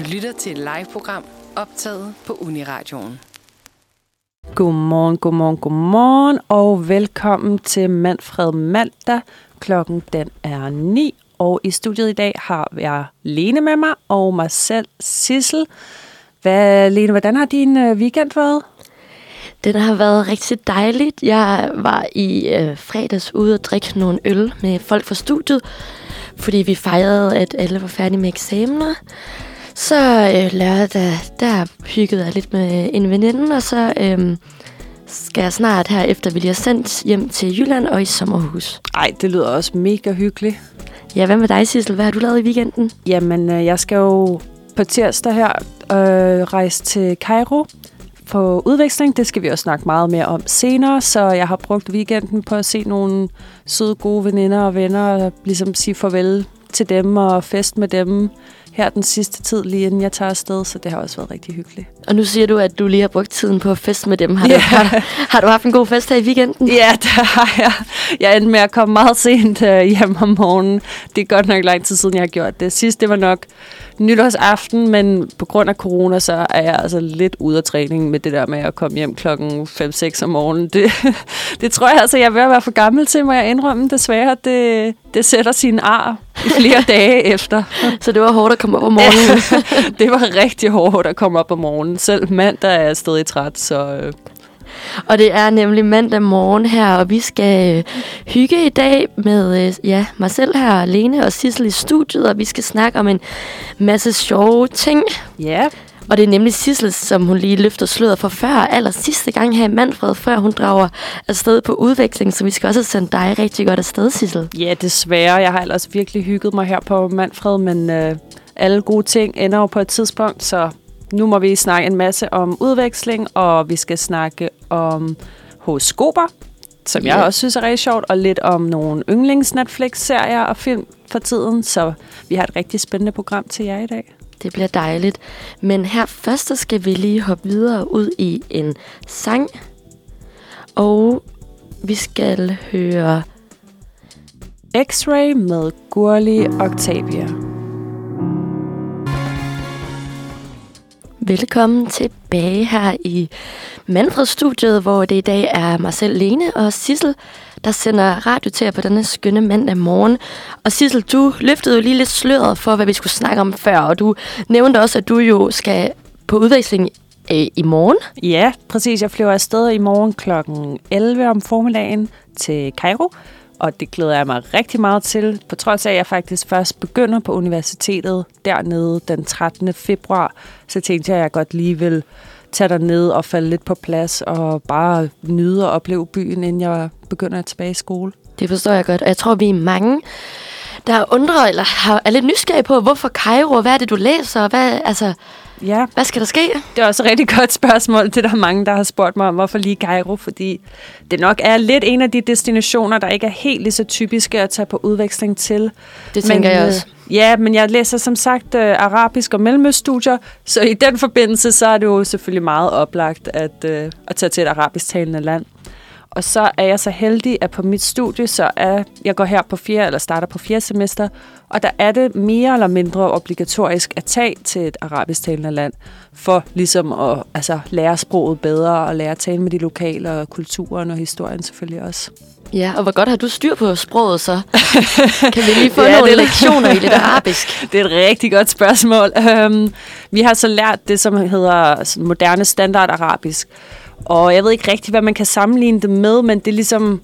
Du lytter til et live-program optaget på Uniradioen. Godmorgen, godmorgen, godmorgen, og velkommen til Manfred Mandag. Klokken den er 9, og i studiet i dag har jeg Lene med mig, og mig selv, Sissel. Hvad, Lene, hvordan har din øh, weekend været? Den har været rigtig dejligt. Jeg var i øh, fredags ude og drikke nogle øl med folk fra studiet, fordi vi fejrede, at alle var færdige med eksamener. Så øh, lørdag, der hyggede jeg lidt med en veninde, og så øh, skal jeg snart her, efter vi lige har sendt hjem til Jylland og i sommerhus. Ej, det lyder også mega hyggeligt. Ja, hvad med dig, Sissel? Hvad har du lavet i weekenden? Jamen, øh, jeg skal jo på tirsdag her øh, rejse til Cairo på udveksling. Det skal vi også snakke meget mere om senere, så jeg har brugt weekenden på at se nogle søde, gode veninder og venner, og ligesom sige farvel til dem og fest med dem her den sidste tid, lige inden jeg tager afsted, så det har også været rigtig hyggeligt. Og nu siger du, at du lige har brugt tiden på at feste med dem. Har, Ja. du, har, har du haft en god fest her i weekenden? Ja, det har jeg. Jeg endte med at komme meget sent øh, hjem om morgenen. Det er godt nok lang tid siden, jeg har gjort det. Sidst, det var nok nytårsaften, men på grund af corona, så er jeg altså lidt ude af træning med det der med at komme hjem klokken 5-6 om morgenen. Det, det tror jeg altså, jeg er ved at være for gammel til, må jeg indrømme desværre. Det, det sætter sin ar i flere dage efter. Så det var hårdt at komme op om morgenen. det var rigtig hårdt at komme op om morgenen. Selv mandag er jeg stadig træt, så øh, Og det er nemlig mandag morgen her, og vi skal øh, hygge i dag med øh, ja, mig selv her, Lene og Sissel i studiet, og vi skal snakke om en masse sjove ting. ja. Og det er nemlig Sissel, som hun lige løfter sløret for før, aller sidste gang her i Manfred, før hun drager afsted på udveksling, så vi skal også sende dig rigtig godt afsted, Sissel. Ja, desværre. Jeg har ellers virkelig hygget mig her på Manfred, men øh, alle gode ting ender jo på et tidspunkt, så nu må vi snakke en masse om udveksling, og vi skal snakke om horoskoper, som jeg Ja. også synes er rigtig sjovt, og lidt om nogle yndlings Netflix-serier og film for tiden, så vi har et rigtig spændende program til jer i dag. Det bliver dejligt. Men her først så skal vi lige hoppe videre ud i en sang. Og vi skal høre X-Ray med Gurli Octavia. Velkommen tilbage her i Manfred-studiet, hvor det i dag er mig selv, Lene og Sissel, der sender radio til jer på denne skønne mandag morgen. Og Sissel, du løftede jo lige lidt sløret for, hvad vi skulle snakke om før, og du nævnte også, at du jo skal på udveksling øh, i morgen. Ja, præcis. Jeg flyver afsted i morgen kl. 11 om formiddagen til Cairo, og det glæder jeg mig rigtig meget til, på trods af, at jeg faktisk først begynder på universitetet dernede den 13. februar. Så tænkte jeg, at jeg godt lige vil tage derned og falde lidt på plads og bare nyde og opleve byen, inden jeg begynder tilbage i skole. Det forstår jeg godt, og jeg tror, vi er mange, der undrer eller er lidt nysgerrige på, hvorfor Cairo, og hvad er det, du læser, og hvad, altså, Ja, hvad skal der ske? Det er også et rigtig godt spørgsmål. Det er der mange, der har spurgt mig om, hvorfor lige Cairo, fordi det nok er lidt en af de destinationer, der ikke er helt lige så typiske at tage på udveksling til. Det tænker jeg også. Øh, ja, men jeg læser som sagt øh, arabisk og mellemøststudier, så i den forbindelse, så er det jo selvfølgelig meget oplagt at, øh, at tage til et arabisk talende land. Og så er jeg så heldig, at på mit studie, så er jeg går her på fjerde, eller starter på fjerde semester, og der er det mere eller mindre obligatorisk at tage til et arabisk talende land, for ligesom at altså, lære sproget bedre, og lære at tale med de lokale, og kulturen og historien selvfølgelig også. Ja, og hvor godt har du styr på sproget så? kan vi lige få Ja, nogle det er- lektioner i lidt arabisk? Det er et rigtig godt spørgsmål. Um, vi har så lært det, som hedder moderne standard arabisk. Og jeg ved ikke rigtig, hvad man kan sammenligne det med, men det er ligesom...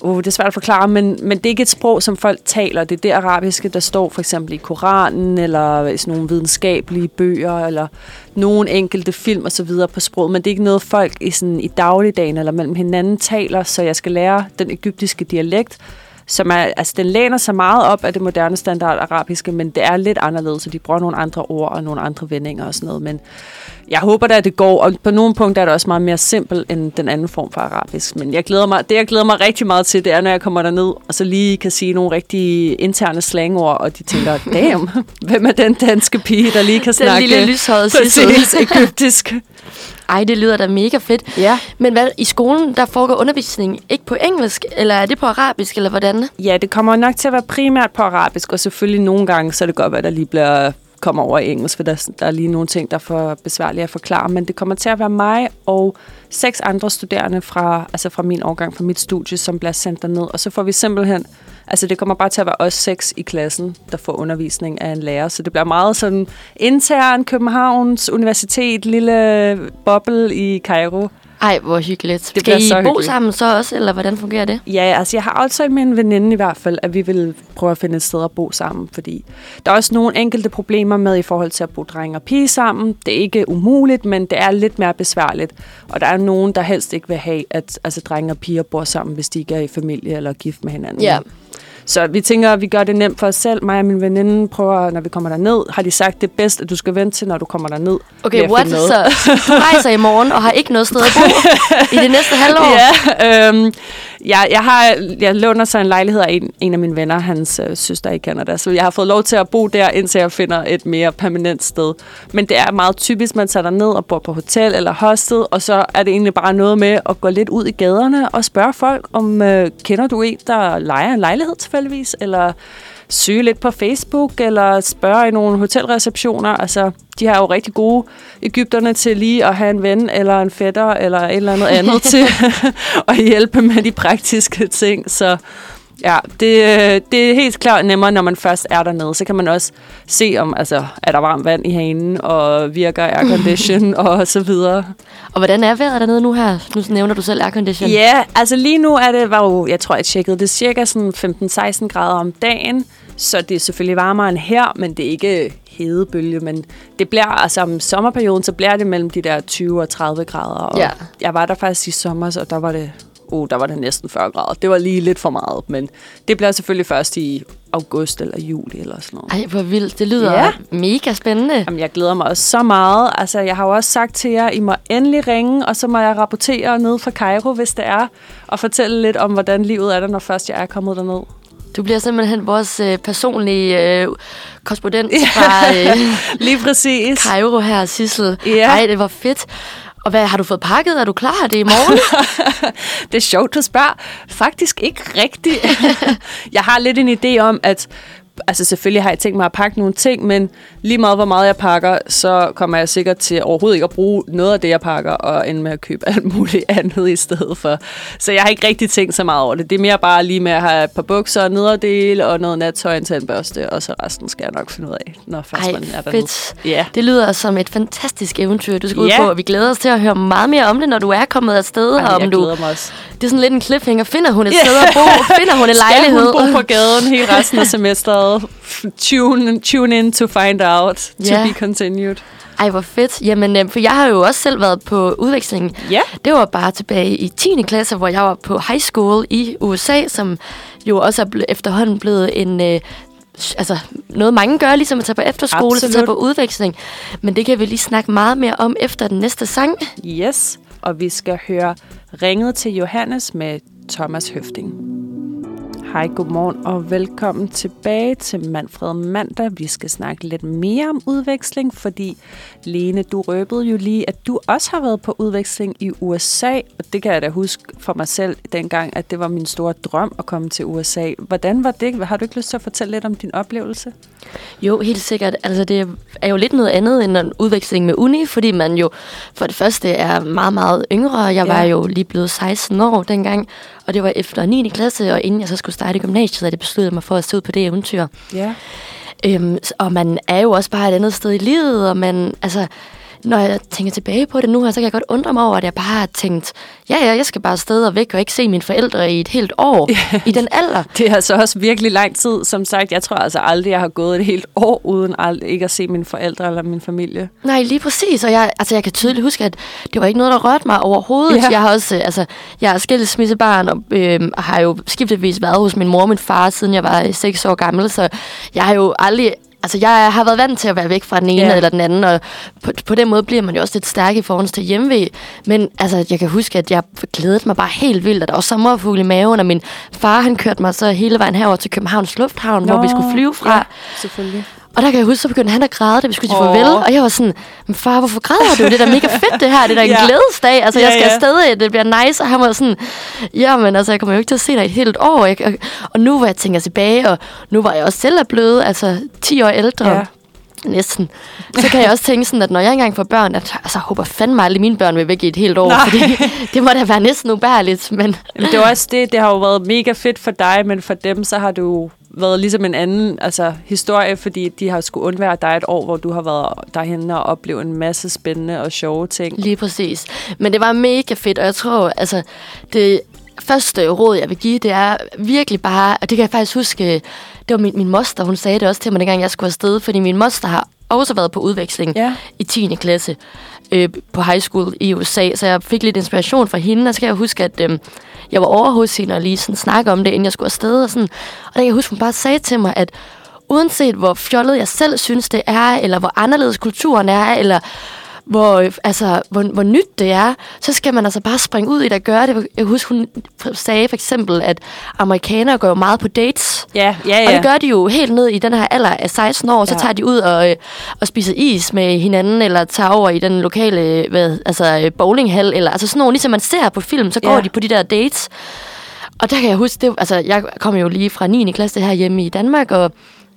Uh, det er svært at forklare, men, men det er ikke et sprog, som folk taler. Det er det arabiske, der står for eksempel i Koranen, eller i sådan nogle videnskabelige bøger, eller nogle enkelte film og så videre på sproget. Men det er ikke noget, folk i, sådan, i dagligdagen eller mellem hinanden taler, så jeg skal lære den egyptiske dialekt, som er, altså den læner sig meget op af det moderne standard arabiske, men det er lidt anderledes, så de bruger nogle andre ord og nogle andre vendinger og sådan noget. Men jeg håber da, at det går, og på nogle punkter er det også meget mere simpelt end den anden form for arabisk. Men jeg glæder mig, det, jeg glæder mig rigtig meget til, det er, når jeg kommer derned, og så lige kan sige nogle rigtig interne slangord, og de tænker, damn, hvem er den danske pige, der lige kan Den snakke lille Sissel. præcis egyptisk? Ej, det lyder da mega fedt. Ja. Men hvad, i skolen, der foregår undervisning ikke på engelsk, eller er det på arabisk, eller hvordan? Ja, det kommer nok til at være primært på arabisk, og selvfølgelig nogle gange, så er det godt, at der lige bliver kommer over i engelsk, for der, der er lige nogle ting, der er for besværlige at forklare. Men det kommer til at være mig og seks andre studerende fra, altså fra min årgang, fra mit studie, som bliver sendt derned. Og så får vi simpelthen, altså det kommer bare til at være os seks i klassen, der får undervisning af en lærer. Så det bliver meget sådan intern Københavns Universitet, lille boble i Cairo. Ej, hvor hyggeligt. Det Skal I så bo hyggeligt. sammen så også, eller hvordan fungerer det? Ja, altså jeg har aftalt med en veninde i hvert fald, at vi vil prøve at finde et sted at bo sammen, fordi der er også nogle enkelte problemer med i forhold til at bo dreng og pige sammen. Det er ikke umuligt, men det er lidt mere besværligt. Og der er nogen, der helst ikke vil have, at altså, drenge og piger bor sammen, hvis de ikke er i familie eller er gift med hinanden. Ja. Så vi tænker, at vi gør det nemt for os selv. Mig og min veninde prøver, når vi kommer derned, har de sagt, det er bedst, at du skal vente til, når du kommer derned. Okay, what? Så du rejser i morgen og har ikke noget sted at bo i det næste halvår? Ja, øhm, jeg, jeg, har, jeg låner så en lejlighed af en, en af mine venner, hans øh, søster i Canada, så jeg har fået lov til at bo der, indtil jeg finder et mere permanent sted. Men det er meget typisk, man tager ned og bor på hotel eller hostel, og så er det egentlig bare noget med at gå lidt ud i gaderne og spørge folk, om øh, kender du en, der leger en lejlighed tilfældigvis, eller søge lidt på Facebook, eller spørge i nogle hotelreceptioner. Altså, de har jo rigtig gode Ægypterne til lige at have en ven, eller en fætter, eller et eller andet andet til at hjælpe med de praktiske ting. Så ja, det, øh, det er helt klart nemmere, når man først er dernede. Så kan man også se, om altså, er der varmt vand i hanen, og virker aircondition, og så videre. Og hvordan er vejret dernede nu her? Nu nævner du selv aircondition. Ja, altså lige nu er det, var jo, jeg tror, jeg tjekkede det, cirka sådan 15-16 grader om dagen. Så det er selvfølgelig varmere end her, men det er ikke hedebølge. Men det bliver, altså om sommerperioden, så bliver det mellem de der 20 og 30 grader. Og Ja. Jeg var der faktisk i sommer, så der var det, oh, der var det næsten 40 grader. Det var lige lidt for meget, men det bliver selvfølgelig først i august eller juli eller sådan noget. Ej, hvor vildt. Det lyder Ja. mega spændende. Jamen, jeg glæder mig også så meget. Altså, jeg har jo også sagt til jer, I må endelig ringe, og så må jeg rapportere ned fra Cairo, hvis det er, og fortælle lidt om, hvordan livet er der, når først jeg er kommet derned. Du bliver simpelthen vores øh, personlige øh, korrespondent fra øh, Lige præcis. Cairo her, Sissel. Ja. Ej, det var fedt. Og hvad, har du fået pakket? Er du klar? Er det i morgen? Det er sjovt, du spørger. Faktisk ikke rigtigt. jeg har lidt en idé om, at altså selvfølgelig har jeg tænkt mig at pakke nogle ting, men lige meget hvor meget jeg pakker, så kommer jeg sikkert til overhovedet ikke at bruge noget af det, jeg pakker, og ende med at købe alt muligt andet i stedet for. Så jeg har ikke rigtig tænkt så meget over det. Det er mere bare lige med at have et par bukser, nederdel og noget nattøj, en tandbørste, og så resten skal jeg nok finde ud af, når først Ej, man er dernede. fedt. Ja. Det lyder som et fantastisk eventyr, du skal ud Ja. på. Og vi glæder os til at høre meget mere om det, når du er kommet afsted. og Ej, om jeg du, det er sådan lidt en cliffhanger. Finder hun et Ja. sted at bo? Finder hun en lejlighed? Skal hun bo på gaden hele resten af semesteret? Tune, tune in to find out. To Ja. be continued. Ej, hvor fedt. Jamen, øh, for jeg har jo også selv været på udveksling. Ja. Det var bare tilbage i 10. klasse, hvor jeg var på high school i USA, som jo også er ble- efterhånden blevet en... Øh, altså, noget mange gør, ligesom at tage på efterskole, så tage Absolut. på udveksling. Men det kan vi lige snakke meget mere om efter den næste sang. Yes, og vi skal høre Ringet til Johannes med Thomas Høfting. Hej, godmorgen og velkommen tilbage til Manfred Mandag. Vi skal snakke lidt mere om udveksling, fordi Lene, du røbede jo lige, at du også har været på udveksling i USA, og det kan jeg da huske for mig selv dengang, at det var min store drøm at komme til USA. Hvordan var det? Har du ikke lyst til at fortælle lidt om din oplevelse? Jo, helt sikkert. Altså, det er jo lidt noget andet end en udveksling med uni, fordi man jo for det første er meget, meget yngre. Jeg Ja. var jo lige blevet 16 år dengang, og det var efter 9. klasse, og inden jeg så skulle starte gymnasiet, at jeg besluttede mig for at se ud på det eventyr. Ja. Øhm, og man er jo også bare et andet sted i livet, og man, altså, når jeg tænker tilbage på det nu her, så kan jeg godt undre mig over, at jeg bare har tænkt, ja, ja, jeg skal bare afsted og væk og ikke se mine forældre i et helt år i den alder. Det er altså også virkelig lang tid, som sagt. Jeg tror altså aldrig, jeg har gået et helt år uden ald- ikke at se mine forældre eller min familie. Nej, lige præcis. Og jeg, altså, jeg kan tydeligt huske, at det var ikke noget, der rørte mig overhovedet. Ja. Jeg har også, øh, altså, jeg er skilsmissebarn og øh, har jo skiftevis været hos min mor og min far, siden jeg var øh, 6 år gammel. Så jeg har jo aldrig... Altså, jeg har været vant til at være væk fra den ene Ja. eller den anden, og på, på den måde bliver man jo også lidt stærk i forhold til hjemvej. Men altså, jeg kan huske, at jeg glædede mig bare helt vildt, og der var sommerfugl i maven, og min far, han kørte mig så hele vejen herover til Københavns Lufthavn, Nå, hvor vi skulle flyve fra. Ja, selvfølgelig. Og der kan jeg huske, så begyndte han at græde, da vi skulle sige Åh. farvel. Og jeg var sådan, men far, hvorfor græder du? Det er da mega fedt det her. Det er da en Ja. glædesdag. Altså, Ja, jeg skal ja. afsted, det bliver nice. Og han var sådan, jamen altså, jeg kommer jo ikke til at se dig et helt år. Jeg, og, og nu hvor jeg tænker tilbage, og nu var jeg også selv er blevet, altså 10 år ældre. Ja. næsten, så kan jeg også tænke sådan, at når jeg engang får børn, at altså, jeg håber fandme aldrig, mine børn vil væk i et helt år, Nej. fordi det må da være næsten ubærligt, men Men det er også det, det har jo været mega fedt for dig, men for dem, så har jo været ligesom en anden altså, historie, fordi de har skulle undvære dig et år, hvor du har været derhen og oplevet en masse spændende og sjove ting. Lige præcis. Men det var mega fedt, og jeg tror, altså, det første råd, jeg vil give, det er virkelig bare, og det kan jeg faktisk huske, det var min, min moster, hun sagde det også til mig, dengang jeg skulle afsted, fordi min moster har også været på udveksling Ja. i 10. klasse øh, på high school i USA, så jeg fik lidt inspiration fra hende, og så kan jeg huske, at øh, jeg var over hos hende og lige sådan snakke om det, inden jeg skulle afsted, og, sådan, og der kan jeg huske, hun bare sagde til mig, at uanset hvor fjollet jeg selv synes, det er, eller hvor anderledes kulturen er, eller hvor, øh, altså, hvor, hvor nyt det er, så skal man altså bare springe ud i det og gøre det. Jeg husker, hun sagde for eksempel, at amerikanere går jo meget på dates. Ja, ja, ja. Og det gør de jo helt ned i den her alder af 16 år. Så Ja. tager de ud og, øh, og spiser is med hinanden, eller tager over i den lokale hvad, altså, øh, bowlinghal, eller altså sådan nogle, ligesom man ser på film, så går Ja. de på de der dates. Og der kan jeg huske, det, altså jeg kom jo lige fra 9. klasse her hjemme i Danmark, og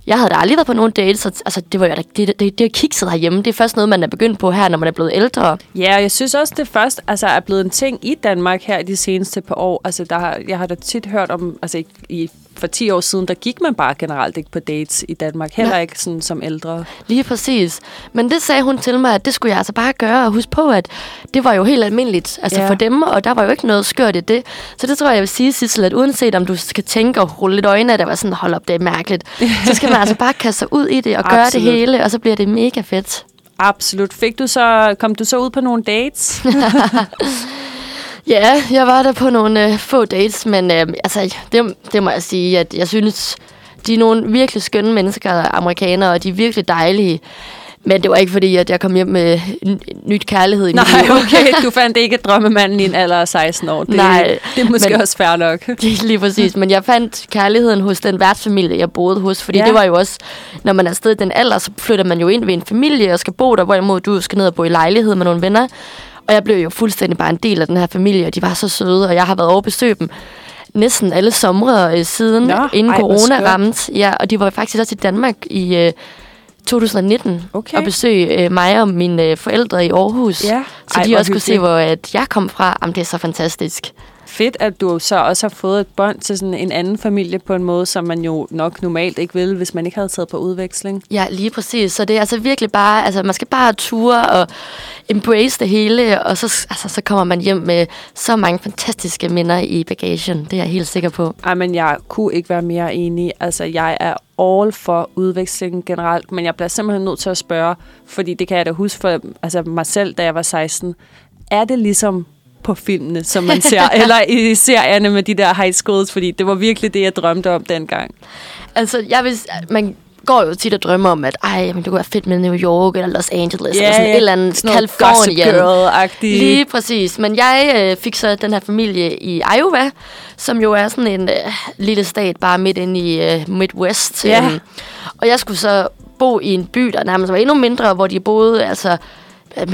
jeg havde da aldrig været på nogen dates, så altså, det var jo det, det, det, det er kikset herhjemme. Det er først noget, man er begyndt på her, når man er blevet ældre. Ja, og jeg synes også, det først altså, er blevet en ting i Danmark her de seneste par år. Altså, der har, jeg har da tit hørt om, altså i, i, for 10 år siden, der gik man bare generelt ikke på dates i Danmark. Heller Nej. ikke sådan som ældre. Lige præcis. Men det sagde hun til mig, at det skulle jeg altså bare gøre, og huske på, at det var jo helt almindeligt altså Ja. for dem, og der var jo ikke noget skørt i det. Så det tror jeg, jeg vil sige, Sissel, at uanset om du skal tænke og rulle lidt øjne af det, var sådan, hold op, det er mærkeligt, så skal man altså bare kaste sig ud i det og gøre det Absolut. hele, og så bliver det mega fedt. Absolut. Fik du så, kom du så ud på nogle dates? Ja, jeg var der på nogle øh, få dates, men øh, altså, det, det må jeg sige, at jeg synes, de er nogle virkelig skønne mennesker, amerikanere, og de er virkelig dejlige. Men det var ikke fordi, at jeg kom hjem med nyt kærlighed i Nej, liv. okay. Du fandt ikke drømmemanden i en alder af 16 år. Det, Nej, det er måske men- også fair nok. Det lige præcis, men jeg fandt kærligheden hos den værtsfamilie, jeg boede hos, fordi ja. det var jo også, når man er afsted i den alder, så flytter man jo ind ved en familie og skal bo der, hvorimod du skal ned og bo i lejlighed med nogle venner. Og jeg blev jo fuldstændig bare en del af den her familie, og de var så søde, og jeg har været over at besøge dem næsten alle somre øh, siden, Nå, inden ej, corona ramte. Ja, og de var faktisk også i Danmark i øh, 2019 Okay. og besøge øh, mig og mine øh, forældre i Aarhus. Ja. Så Ej, de også kunne se, hvor at jeg kom fra. Jamen, det er så fantastisk. Fedt, at du så også har fået et bånd til sådan en anden familie på en måde, som man jo nok normalt ikke vil, hvis man ikke havde taget på udveksling. Ja, lige præcis. Så det er altså virkelig bare, altså man skal bare ture og embrace det hele, og så, altså, så kommer man hjem med så mange fantastiske minder i bagagen. Det er jeg helt sikker på. Ej, men jeg kunne ikke være mere enig. Altså, jeg er all for udvekslingen generelt, men jeg bliver simpelthen nødt til at spørge, fordi det kan jeg da huske for altså, mig selv, da jeg var 16. Er det ligesom på filmene, som man ser, eller i serierne med de der high schools, fordi det var virkelig det, jeg drømte om dengang. Altså, jeg vil, man går jo tit og drømmer om, at ej, men det kunne være fedt med New York eller Los Angeles, eller sådan et eller andet Sådan Californien. Girl-agtigt. Lige præcis. Men jeg øh, fik så den her familie i Iowa, som jo er sådan en øh, lille stat bare midt inde i øh, Midwest. Ja. Øhm, og jeg skulle så bo i en by, der nærmest var endnu mindre, hvor de boede, altså... Jeg,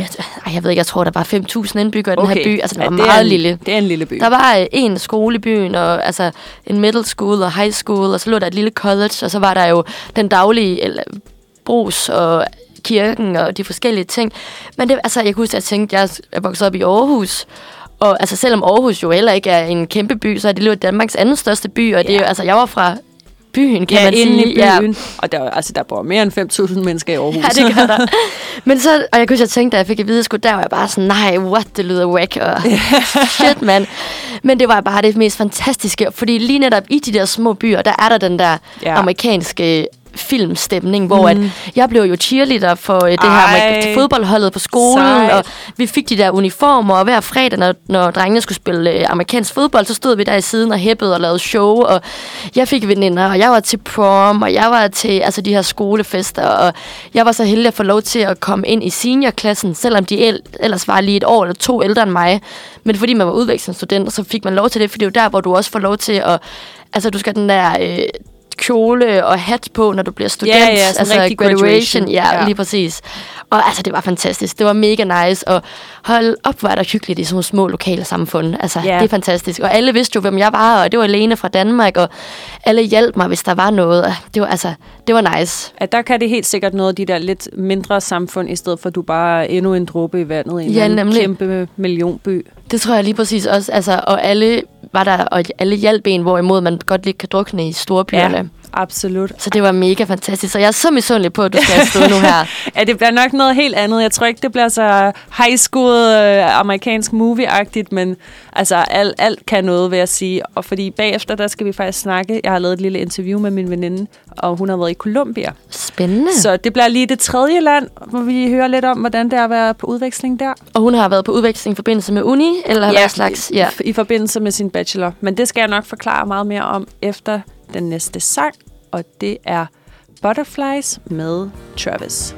jeg ved ikke, jeg tror, der var 5.000 indbyggere i den her by. Altså, var ja, meget det er en, lille. Det er en lille by. Der var øh, en skole i byen, og altså en middle school og high school, og så lå der et lille college, og så var der jo den daglige eller, brus og kirken og de forskellige ting. Men det, altså, jeg kunne huske, at jeg tænkte, jeg er vokset op i Aarhus, og altså, selvom Aarhus jo heller ikke er en kæmpe by, så er det jo Danmarks anden største by, og det er jo, altså, jeg var fra byen, kan ja, man inde sige. i byen. Og der, er- altså, der bor mere end 5.000 mennesker i Aarhus. Ja, det gør der. Men så, og jeg kunne jeg tænkte, da jeg fik at vide, at skulle der, var jeg bare sådan, nej, what, det lyder whack, og shit, mand. Men det var bare det mest fantastiske, fordi lige netop i de der små byer, der er der den der Ja. ja. amerikanske filmstemning, hvor at jeg blev jo cheerleader for øh, det her Ej. amerik- fodboldholdet på skolen, Sejt. og vi fik de der uniformer, og hver fredag, når, når drengene skulle spille øh, amerikansk fodbold, så stod vi der i siden og hæppede og lavede show, og jeg fik veninder, og jeg var til prom, og jeg var til altså, de her skolefester, og jeg var så heldig at få lov til at komme ind i seniorklassen, selvom de el- ellers var lige et år eller to ældre end mig. Men fordi man var udvekslingsstudent, så fik man lov til det, for det er jo der, hvor du også får lov til at... Altså, du skal den der... Øh, kjole og hat på, når du bliver student. Ja, ja, altså graduation. graduation. Ja, Ja. lige præcis. Og altså, det var fantastisk. Det var mega nice. Og hold op, er der hyggeligt i sådan nogle små lokale samfund. Altså, Ja. det er fantastisk. Og alle vidste jo, hvem jeg var, og det var alene fra Danmark, og alle hjalp mig, hvis der var noget. Det var, altså, det var nice. At der kan det helt sikkert noget af de der lidt mindre samfund, i stedet for at du bare er endnu en dråbe i vandet i en Ja, anden nemlig. kæmpe millionby. Det tror jeg lige præcis også. Altså, og alle var der, og alle hjalp en, hvorimod man godt lige kan drukne i storbyerne. Ja. absolut. Så det var mega fantastisk. Så jeg er så misundelig på, at du skal afsted nu her. Ja, det bliver nok noget helt andet. Jeg tror ikke, det bliver så high school øh, amerikansk movie-agtigt, men altså alt, alt kan noget, vil jeg sige. Og fordi bagefter, der skal vi faktisk snakke. Jeg har lavet et lille interview med min veninde, og hun har været i Colombia. Spændende. Så det bliver lige det tredje land, hvor vi hører lidt om, hvordan det er at være på udveksling der. Og hun har været på udveksling i forbindelse med uni, eller hvad slags? Ja. i, i forbindelse med sin bachelor. Men det skal jeg nok forklare meget mere om efter den næste sang, og det er Butterflies med Travis.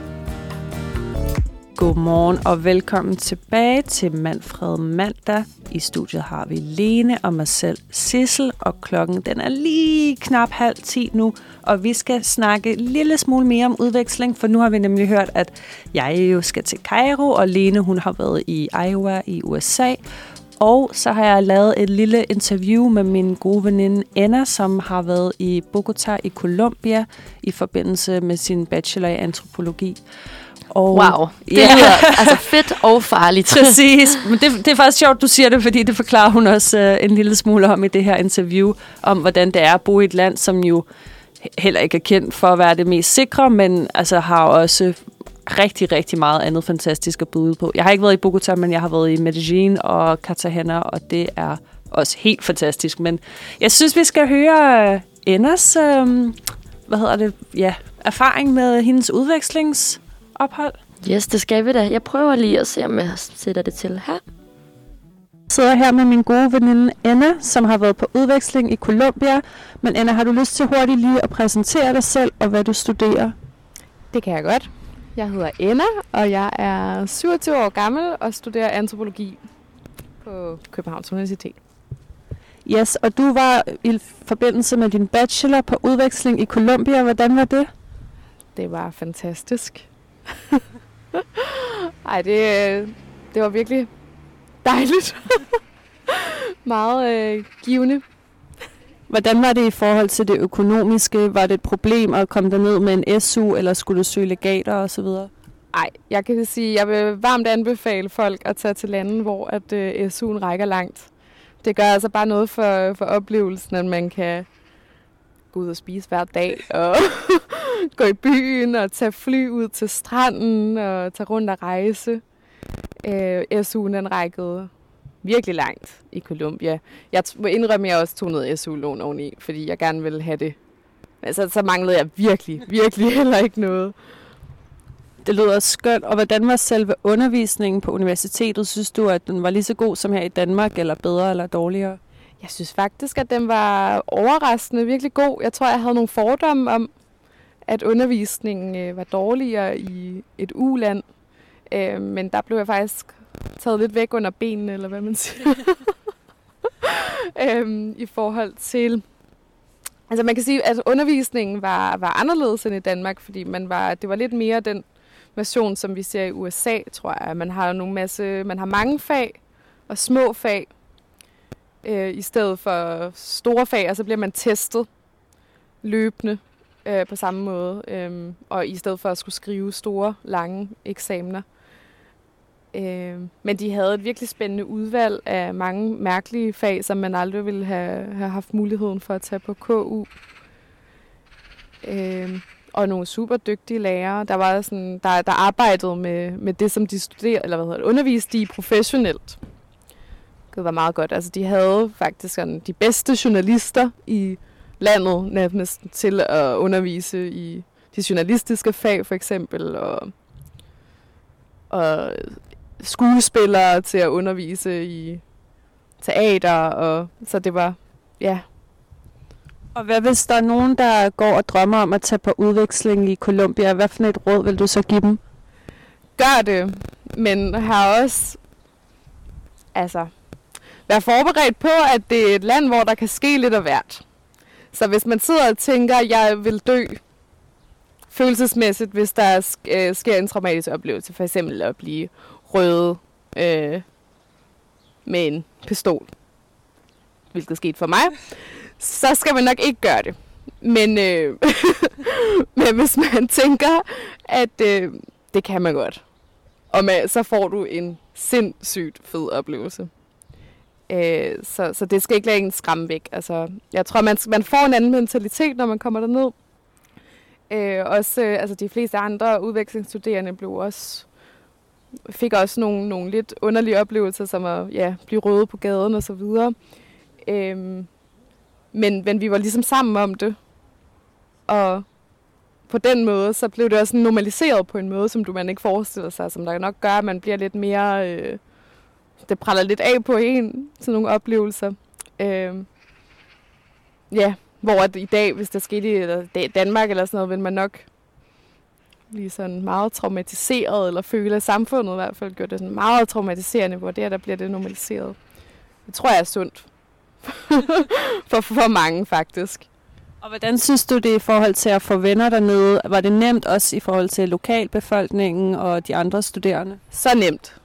Godmorgen og velkommen tilbage til Manfred Mandag. I studiet har vi Lene og mig selv, Sissel, og klokken den er lige knap halv ti nu, og vi skal snakke en lille smule mere om udveksling, for nu har vi nemlig hørt, at jeg jo skal til Cairo, og Lene hun har været i Iowa i USA, og så har jeg lavet et lille interview med min gode veninde Anna, som har været i Bogota i Colombia i forbindelse med sin bachelor i antropologi. Og Wow. Det Ja. lyder altså fedt og farligt. Præcis. Men det, det er faktisk sjovt, du siger det, fordi det forklarer hun også øh, en lille smule om i det her interview, om hvordan det er at bo i et land, som jo heller ikke er kendt for at være det mest sikre, men altså har også rigtig, rigtig meget andet fantastisk at byde på. Jeg har ikke været i Bogota, men jeg har været i Medellin og Cartagena, og det er også helt fantastisk. Men jeg synes, vi skal høre øh, Enders, øh, hvad hedder det, ja, erfaring med hendes udvekslingsophold. Yes, det skal vi da. Jeg prøver lige at se, om jeg sætter det til her. sidder her med min gode veninde Anna, som har været på udveksling i Colombia. Men Anna, har du lyst til hurtigt lige at præsentere dig selv og hvad du studerer? Det kan jeg godt. Jeg hedder Anna, og jeg er 27 år gammel og studerer antropologi på Københavns Universitet. Yes, og du var i forbindelse med din bachelor på udveksling i Colombia. Hvordan var det? Det var fantastisk. Ej, det, det var virkelig dejligt. Meget øh, givende. Hvordan var det i forhold til det økonomiske? Var det et problem at komme derned med en SU, eller skulle du søge legater osv.? Nej, jeg kan sige, jeg vil varmt anbefale folk at tage til lande, hvor at, øh, SU'en rækker langt. Det gør altså bare noget for, for oplevelsen, at man kan gå ud og spise hver dag, og gå i byen, og tage fly ud til stranden, og tage rundt og rejse. Øh, SU'en den rækkede virkelig langt i Colombia. Jeg må indrømme, at jeg også tog noget SU-lån oveni, fordi jeg gerne ville have det. Men så, så manglede jeg virkelig, virkelig heller ikke noget. Det lyder skønt. Og hvordan var selve undervisningen på universitetet? Synes du, at den var lige så god som her i Danmark, eller bedre eller dårligere? Jeg synes faktisk, at den var overraskende virkelig god. Jeg tror, jeg havde nogle fordomme om, at undervisningen øh, var dårligere i et uland. Øh, men der blev jeg faktisk taget lidt væk under benene, eller hvad man siger. øhm, I forhold til... Altså man kan sige, at undervisningen var, var anderledes end i Danmark, fordi man var, det var lidt mere den version, som vi ser i USA, tror jeg. Man har nogle masse, man har mange fag og små fag, øh, i stedet for store fag, og så bliver man testet løbende øh, på samme måde, øh, og i stedet for at skulle skrive store, lange eksamener. Øh, men de havde et virkelig spændende udvalg af mange mærkelige fag, som man aldrig ville have, have haft muligheden for at tage på KU. Øh, og nogle super dygtige lærere, der var sådan, der, der arbejdede med, med det, som de studerede, eller hvad hedder det, underviste i professionelt. Det var meget godt. Altså, de havde faktisk sådan, de bedste journalister i landet nærmest til at undervise i de journalistiske fag, for eksempel, og, og skuespillere til at undervise i teater, og så det var, ja, Og hvad hvis der er nogen, der går og drømmer om at tage på udveksling i Colombia? Hvad for et råd vil du så give dem? gør det, men har også, altså, vær forberedt på, at det er et land, hvor der kan ske lidt af hvert. Så hvis man sidder og tænker, at jeg vil dø følelsesmæssigt, hvis der øh, sker en traumatisk oplevelse, for eksempel at blive røde øh, med en pistol, hvilket skete for mig, så skal man nok ikke gøre det. Men, øh, men hvis man tænker, at øh, det kan man godt, og med, så får du en sindssygt fed oplevelse. Øh, så, så det skal ikke lade en skræmme væk. Altså, jeg tror, man, man får en anden mentalitet, når man kommer derned. Øh, også, øh, altså de fleste andre udvekslingsstuderende blev også, fik også nogle, nogle lidt underlige oplevelser, som at ja, blive røde på gaden og så videre. Øhm, men, men vi var ligesom sammen om det. Og på den måde, så blev det også normaliseret på en måde, som du man ikke forestiller sig, som der nok gør, at man bliver lidt mere... Øh, det praller lidt af på en, sådan nogle oplevelser. Øh, ja, hvor at i dag, hvis der skete i Danmark eller sådan noget, vil man nok blive sådan meget traumatiseret, eller føle, at samfundet i hvert fald gør det sådan meget traumatiserende, hvor det der bliver det normaliseret. Det tror jeg er sundt. for, for mange, faktisk. Og hvordan synes du det i forhold til at få venner dernede? Var det nemt også i forhold til lokalbefolkningen og de andre studerende? Så nemt.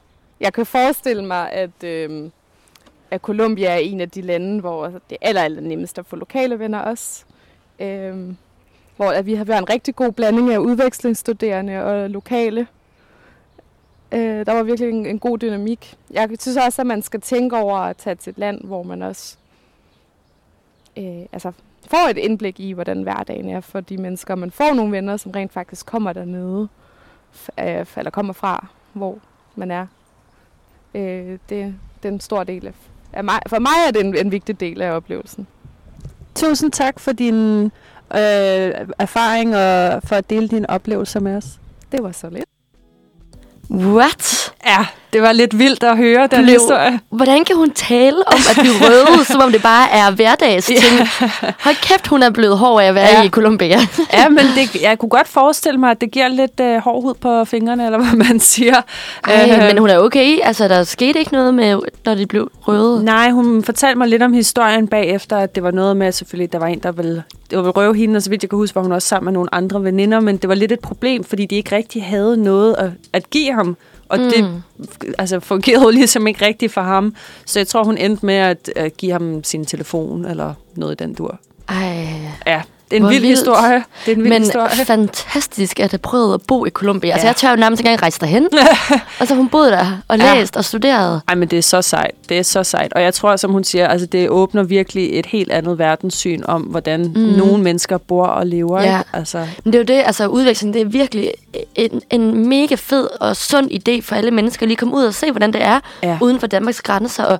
Jeg kan forestille mig, at, øh, at Colombia er en af de lande, hvor det er aller, aller nemmest at få lokale venner også. Øh, hvor at vi har været en rigtig god blanding af udvekslingsstuderende og lokale. Øh, der var virkelig en, en god dynamik. Jeg synes også, at man skal tænke over at tage til et land, hvor man også øh, altså får et indblik i, hvordan hverdagen er for de mennesker. Man får nogle venner, som rent faktisk kommer dernede, øh, eller kommer fra, hvor man er. Øh, det, det er en stor del af, af mig. For mig er det en, en vigtig del af oplevelsen. Tusind tak for din øh, erfaring og for at dele dine oplevelser med os. Det var så lidt. What? Ja, det var lidt vildt at høre den Blev- historie. Hvordan kan hun tale om at blive røde, som om det bare er hverdagsting? Hold kæft, hun er blevet hård af at være Ja. ja. i Colombia. Ja, men det, jeg kunne godt forestille mig, at det giver lidt øh, hård hud på fingrene, eller hvad man siger. Ej, Øh, men hun er okay. Altså, der skete ikke noget med, når de blev røde. Nej, hun fortalte mig lidt om historien bagefter, at det var noget med, at selvfølgelig, der var en, der ville, det ville røve hende, og så vidt jeg kan huske, var hun også sammen med nogle andre veninder, men det var lidt et problem, fordi de ikke rigtig havde noget at, at give ham, og mm. det altså, fungerede ligesom ikke rigtigt for ham. Så jeg tror, hun endte med at, at give ham sin telefon, eller noget i den dur. Ej. Ja, det er en Hvor vild vildt. historie. Det er en vild Men historie. fantastisk at have prøvet at bo i Colombia. Altså, Ja. jeg tør jo nærmest ikke engang rejse derhen. og så har hun boet der og Ja. læst og studeret. Ej, men det er så sejt. Det er så sejt. Og jeg tror, som hun siger, altså det åbner virkelig et helt andet verdenssyn om, hvordan mm. nogle mennesker bor og lever. Ja. Ikke? Altså, Men det er jo det, altså udveksling, det er virkelig en, en mega fed og sund idé for alle mennesker at lige komme ud og se, hvordan det er Ja. uden for Danmarks grænser. Og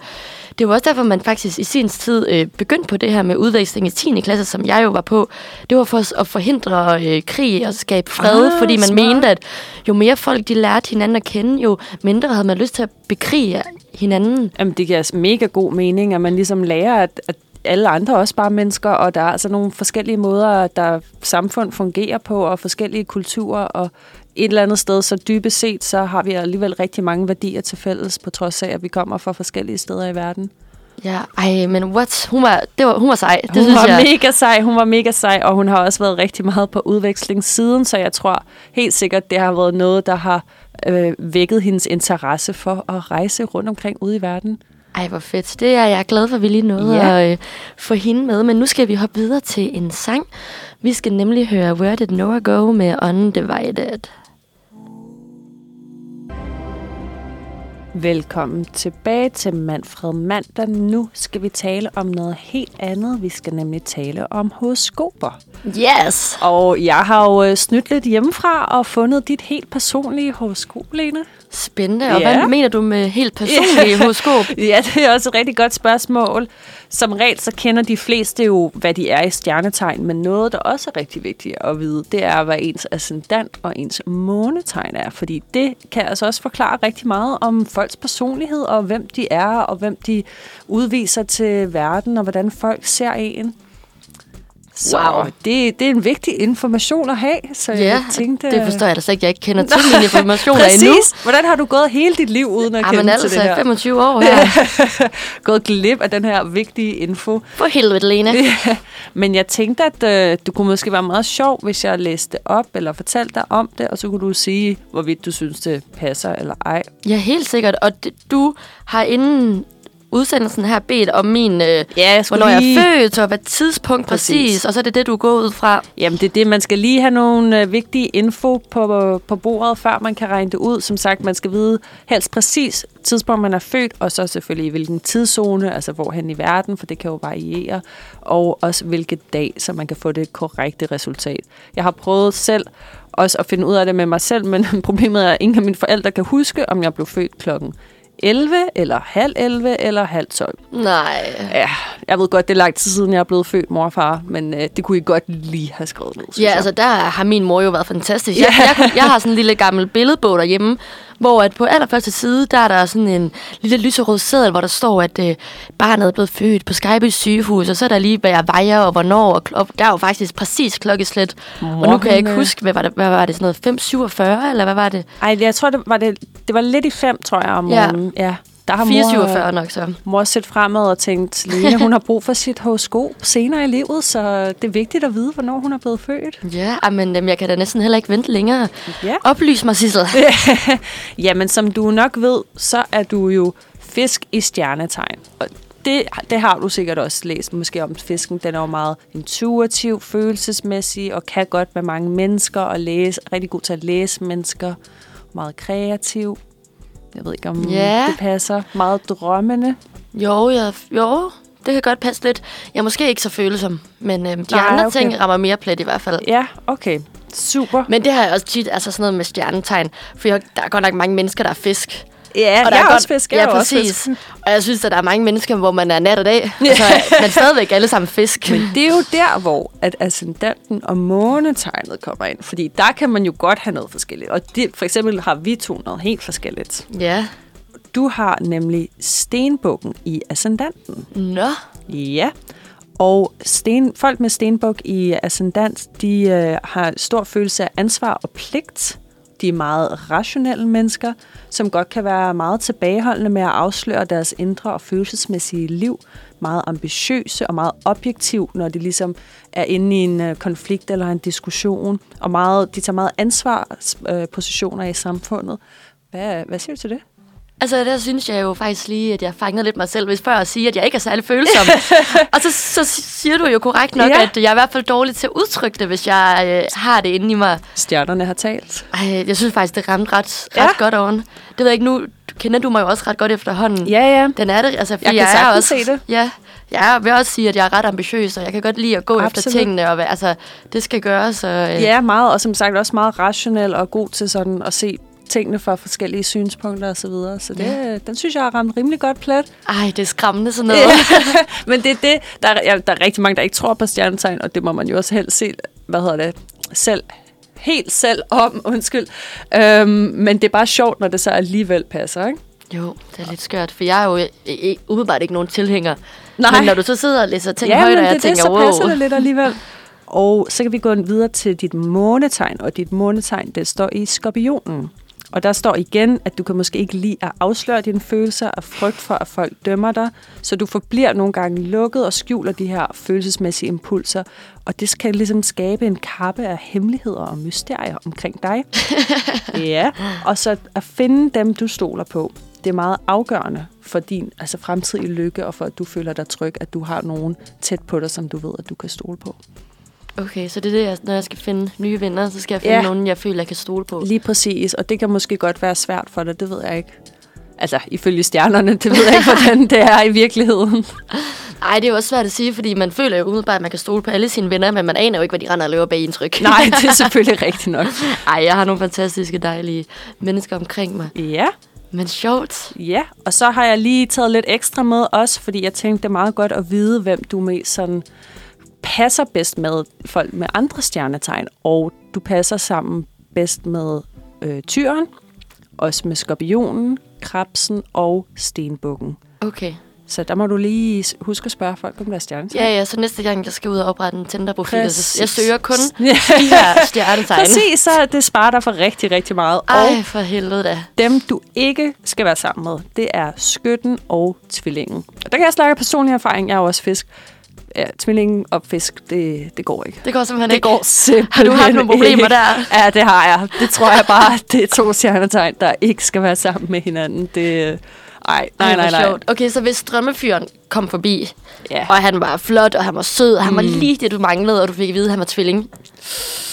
det er jo også derfor, man faktisk i sin tid øh, begyndte på det her med udveksling i 10. klasse, som jeg jo var på. Det var for at forhindre øh, krig og skabe fred, Ah, fordi man smart. mente, at jo mere folk de lærte hinanden at kende, jo mindre havde man lyst til at bekrige hinanden. Jamen, det giver mega god mening, at man ligesom lærer, at, at alle andre også bare mennesker, og der er altså nogle forskellige måder, der samfund fungerer på, og forskellige kulturer, og et eller andet sted, så dybest set, så har vi alligevel rigtig mange værdier til fælles, på trods af, at vi kommer fra forskellige steder i verden. Ja, ej, men what? Hun var, det var, hun var sej. Det Hun synes var jeg. mega sej, hun var mega sej, og hun har også været rigtig meget på udvekslingssiden, så jeg tror helt sikkert, det har været noget, der har øh, vækket hendes interesse for at rejse rundt omkring ude i verden. Ej, hvor fedt. Det er jeg glad for, at vi lige nåede Ja. ja. at øh, få hende med. Men nu skal vi hoppe videre til en sang. Vi skal nemlig høre Where Did Noah Go med Undivided. Velkommen tilbage til Manfred Mandag. Nu skal vi tale om noget helt andet. Vi skal nemlig tale om horoskoper. Yes! Og jeg har jo øh, snydt lidt hjemmefra og fundet dit helt personlige horoskop, Lene. Spændende. Og Ja. hvad mener du med helt personlige horoskop? Ja, det er også et rigtig godt spørgsmål. Som regel så kender de fleste jo, hvad de er i stjernetegn, men noget, der også er rigtig vigtigt at vide, det er, hvad ens ascendant og ens månetegn er. Fordi det kan altså også forklare rigtig meget om folks personlighed, og hvem de er, og hvem de udviser til verden, og hvordan folk ser en. Så Wow. det, det er en vigtig information at have. Så Ja, jeg tænkte, det forstår jeg da slet ikke. Jeg ikke kender til mine informationer Præcis. endnu. Hvordan har du gået hele dit liv uden at Jamen kende til altså, det her? 25 år her. gået glip af den her vigtige info. For helvede, Lene. Ja, Men jeg tænkte, at øh, det kunne måske være meget sjovt, hvis jeg læste op eller fortalte dig om det, og så kunne du sige, hvorvidt du synes, det passer eller ej. Ja, helt sikkert. Og du har inden udsendelsen her bedt om min, øh, Ja, jeg hvornår jeg er født, og hvad tidspunkt præcis. Præcis. præcis. Og så er det det, du går ud fra. Jamen, det er det. Man skal lige have nogle øh, vigtige info på, på bordet, før man kan regne det ud. Som sagt, man skal vide helst præcis tidspunkt, man er født, og så selvfølgelig i hvilken tidszone, altså hvorhen i verden, for det kan jo variere, og også hvilket dag, så man kan få det korrekte resultat. Jeg har prøvet selv også at finde ud af det med mig selv, men problemet er, at ingen af mine forældre kan huske, om jeg blev født klokken 11, eller halv 11, eller halv 12. Nej. Ja, jeg ved godt, det er lang tid siden, jeg er blevet født mor og far, men øh, det kunne I godt lige have skrevet ned, Ja, jeg. altså der har min mor jo været fantastisk. Jeg, jeg, jeg har sådan en lille gammel billedbog derhjemme, hvor at på allerførste side, der er der sådan en lille lyserød seddel, hvor der står, at øh, barnet er blevet født på Skyby sygehus, og så er der lige, hvad jeg vejer og hvornår, og, og der er jo faktisk præcis klokkeslæt. Mor, og nu kan jeg ikke huske, hvad var det, hvad var det sådan noget, 5.47, eller hvad var det? Ej, jeg tror, det var, det, det var lidt i fem, tror jeg, om Ja. morgenen. Ja. Der har mor, 4.47 nok så. mor set fremad og tænkt, Lene, hun har brug for sit horoskop senere i livet, så det er vigtigt at vide, hvornår hun er blevet født. Ja, ah, men jeg kan da næsten heller ikke vente længere. Ja. Oplys mig, Sissel. Jamen, som du nok ved, så er du jo fisk i stjernetegn. Og det, det har du sikkert også læst måske om fisken. Den er jo meget intuitiv, følelsesmæssig og kan godt med mange mennesker og læse. Rigtig god til at læse mennesker. Meget kreativ. Jeg ved ikke, om Ja. det passer. Meget drømmende. Jo, jeg, jo, det kan godt passe lidt. Jeg er måske ikke så følsom, men øhm, de Nej, andre okay. ting rammer mere plet i hvert fald. Ja, okay. Super. Men det har jeg også tit, altså sådan noget med stjernetegn. For jeg, der er godt nok mange mennesker, der er fisk. Ja, og der jeg er godt, også fisk. Jeg ja, er også præcis. fisk. Og jeg synes, at der er mange mennesker, hvor man er nat og dag. Altså, men stadigvæk alle sammen fisk. Men det er jo der, hvor at ascendanten og månetegnet kommer ind. Fordi der kan man jo godt have noget forskelligt. Og det, for eksempel har vi to noget helt forskelligt. Ja. Du har nemlig stenbukken i ascendanten. Nå. Ja. Og sten, folk med stenbuk i ascendant, de øh, har stor følelse af ansvar og pligt. De er meget rationelle mennesker, som godt kan være meget tilbageholdende med at afsløre deres indre og følelsesmæssige liv. Meget ambitiøse og meget objektiv, når de ligesom er inde i en øh, konflikt eller en diskussion. Og meget, de tager meget ansvarspositioner positioner i samfundet. Hvad, hvad siger du til det? Altså, der synes jeg jo faktisk lige, at jeg fangede lidt mig selv, hvis før at sige, at jeg ikke er særlig følsom. og så, så siger du jo korrekt nok, Ja. at jeg er i hvert fald dårlig til at udtrykke det, hvis jeg øh, har det inde i mig. Stjernerne har talt. Ej, jeg synes faktisk, det ramte ret, ret Ja. ja. godt oven. Det ved jeg ikke, nu kender du mig jo også ret godt efterhånden. Ja, ja. Den er det, altså, fordi Jeg kan er sagtens også, se det. Ja, jeg vil også sige, at jeg er ret ambitiøs, og jeg kan godt lide at gå Absolut. Efter tingene, og altså, det skal gøres. Og, øh, Ja, meget, og som sagt også meget rationel og god til sådan at se tingene fra forskellige synspunkter og så videre. Så det, ja. den synes jeg har ramt rimelig godt plet. Ej, det er skræmmende sådan noget. Men det er det, der er, ja, der er rigtig mange, der ikke tror på stjernetegn, og det må man jo også helst se, hvad hedder det, selv, helt selv om, undskyld. Øhm, men det er bare sjovt, når det så alligevel passer, ikke? jo, det er lidt skørt, for jeg er jo umiddelbart ikke nogen tilhænger. Nej. Men når du så sidder og læser ting ja, højt, og det jeg er tænker, det, så wow. passer det lidt alligevel. Og så kan vi gå videre til dit månetegn, og dit månetegn, det står i skorpionen. Og der står igen, at du kan måske ikke lide at afsløre dine følelser af frygt for, at folk dømmer dig, så du forbliver nogle gange lukket og skjuler de her følelsesmæssige impulser. Og det skal ligesom skabe en kappe af hemmeligheder og mysterier omkring dig. ja, og så at finde dem, du stoler på. Det er meget afgørende for din altså fremtidige lykke, og for at du føler dig tryg, at du har nogen tæt på dig, som du ved, at du kan stole på. Okay, så det er det, jeg, når jeg skal finde nye venner, så skal jeg finde Ja. nogen, jeg føler, jeg kan stole på. Lige præcis, og det kan måske godt være svært for dig, det ved jeg ikke. Altså, ifølge stjernerne, det ved jeg ikke, hvordan det er i virkeligheden. Ej, det er jo også svært at sige, fordi man føler jo umiddelbart, at man kan stole på alle sine venner, men man aner jo ikke, hvad de render og løber bag indtryk. Nej, det er selvfølgelig rigtigt nok. Ej, jeg har nogle fantastiske, dejlige mennesker omkring mig. Ja, Men sjovt. ja. Og så har jeg lige taget lidt ekstra med også, fordi jeg tænkte, det er meget godt at vide, hvem du mest sådan passer bedst med folk med andre stjernetegn. Og du passer sammen bedst med øh, tyren, også med skorpionen, krabsen og stenbukken. Okay. Så der må du lige huske at spørge folk om deres stjernetegn. Ja, ja, så næste gang, jeg skal ud og oprette en Tinder-profil, så jeg søger kun Ja. de her stjernetegn. Præcis, så det sparer dig for rigtig, rigtig meget. Ej, Og for helvede da. dem, du ikke skal være sammen med, det er skytten og tvillingen. Og der kan jeg snakke personlig erfaring. Jeg er også fisk. Ja, tvillingen og fisk, det, det går ikke. Det går simpelthen Det ikke. går simpelthen Har du haft nogle problemer ikke. der? Ja, det har jeg. Det tror jeg bare, det er to stjernetegn, der ikke skal være sammen med hinanden. Det, ej, nej, Ej, nej, nej. sjovt. Okay, så hvis drømmefyren kom forbi, Ja. og han var flot, og han var sød, og han var Mm. lige det, du manglede, og du fik at vide, at han var tvilling,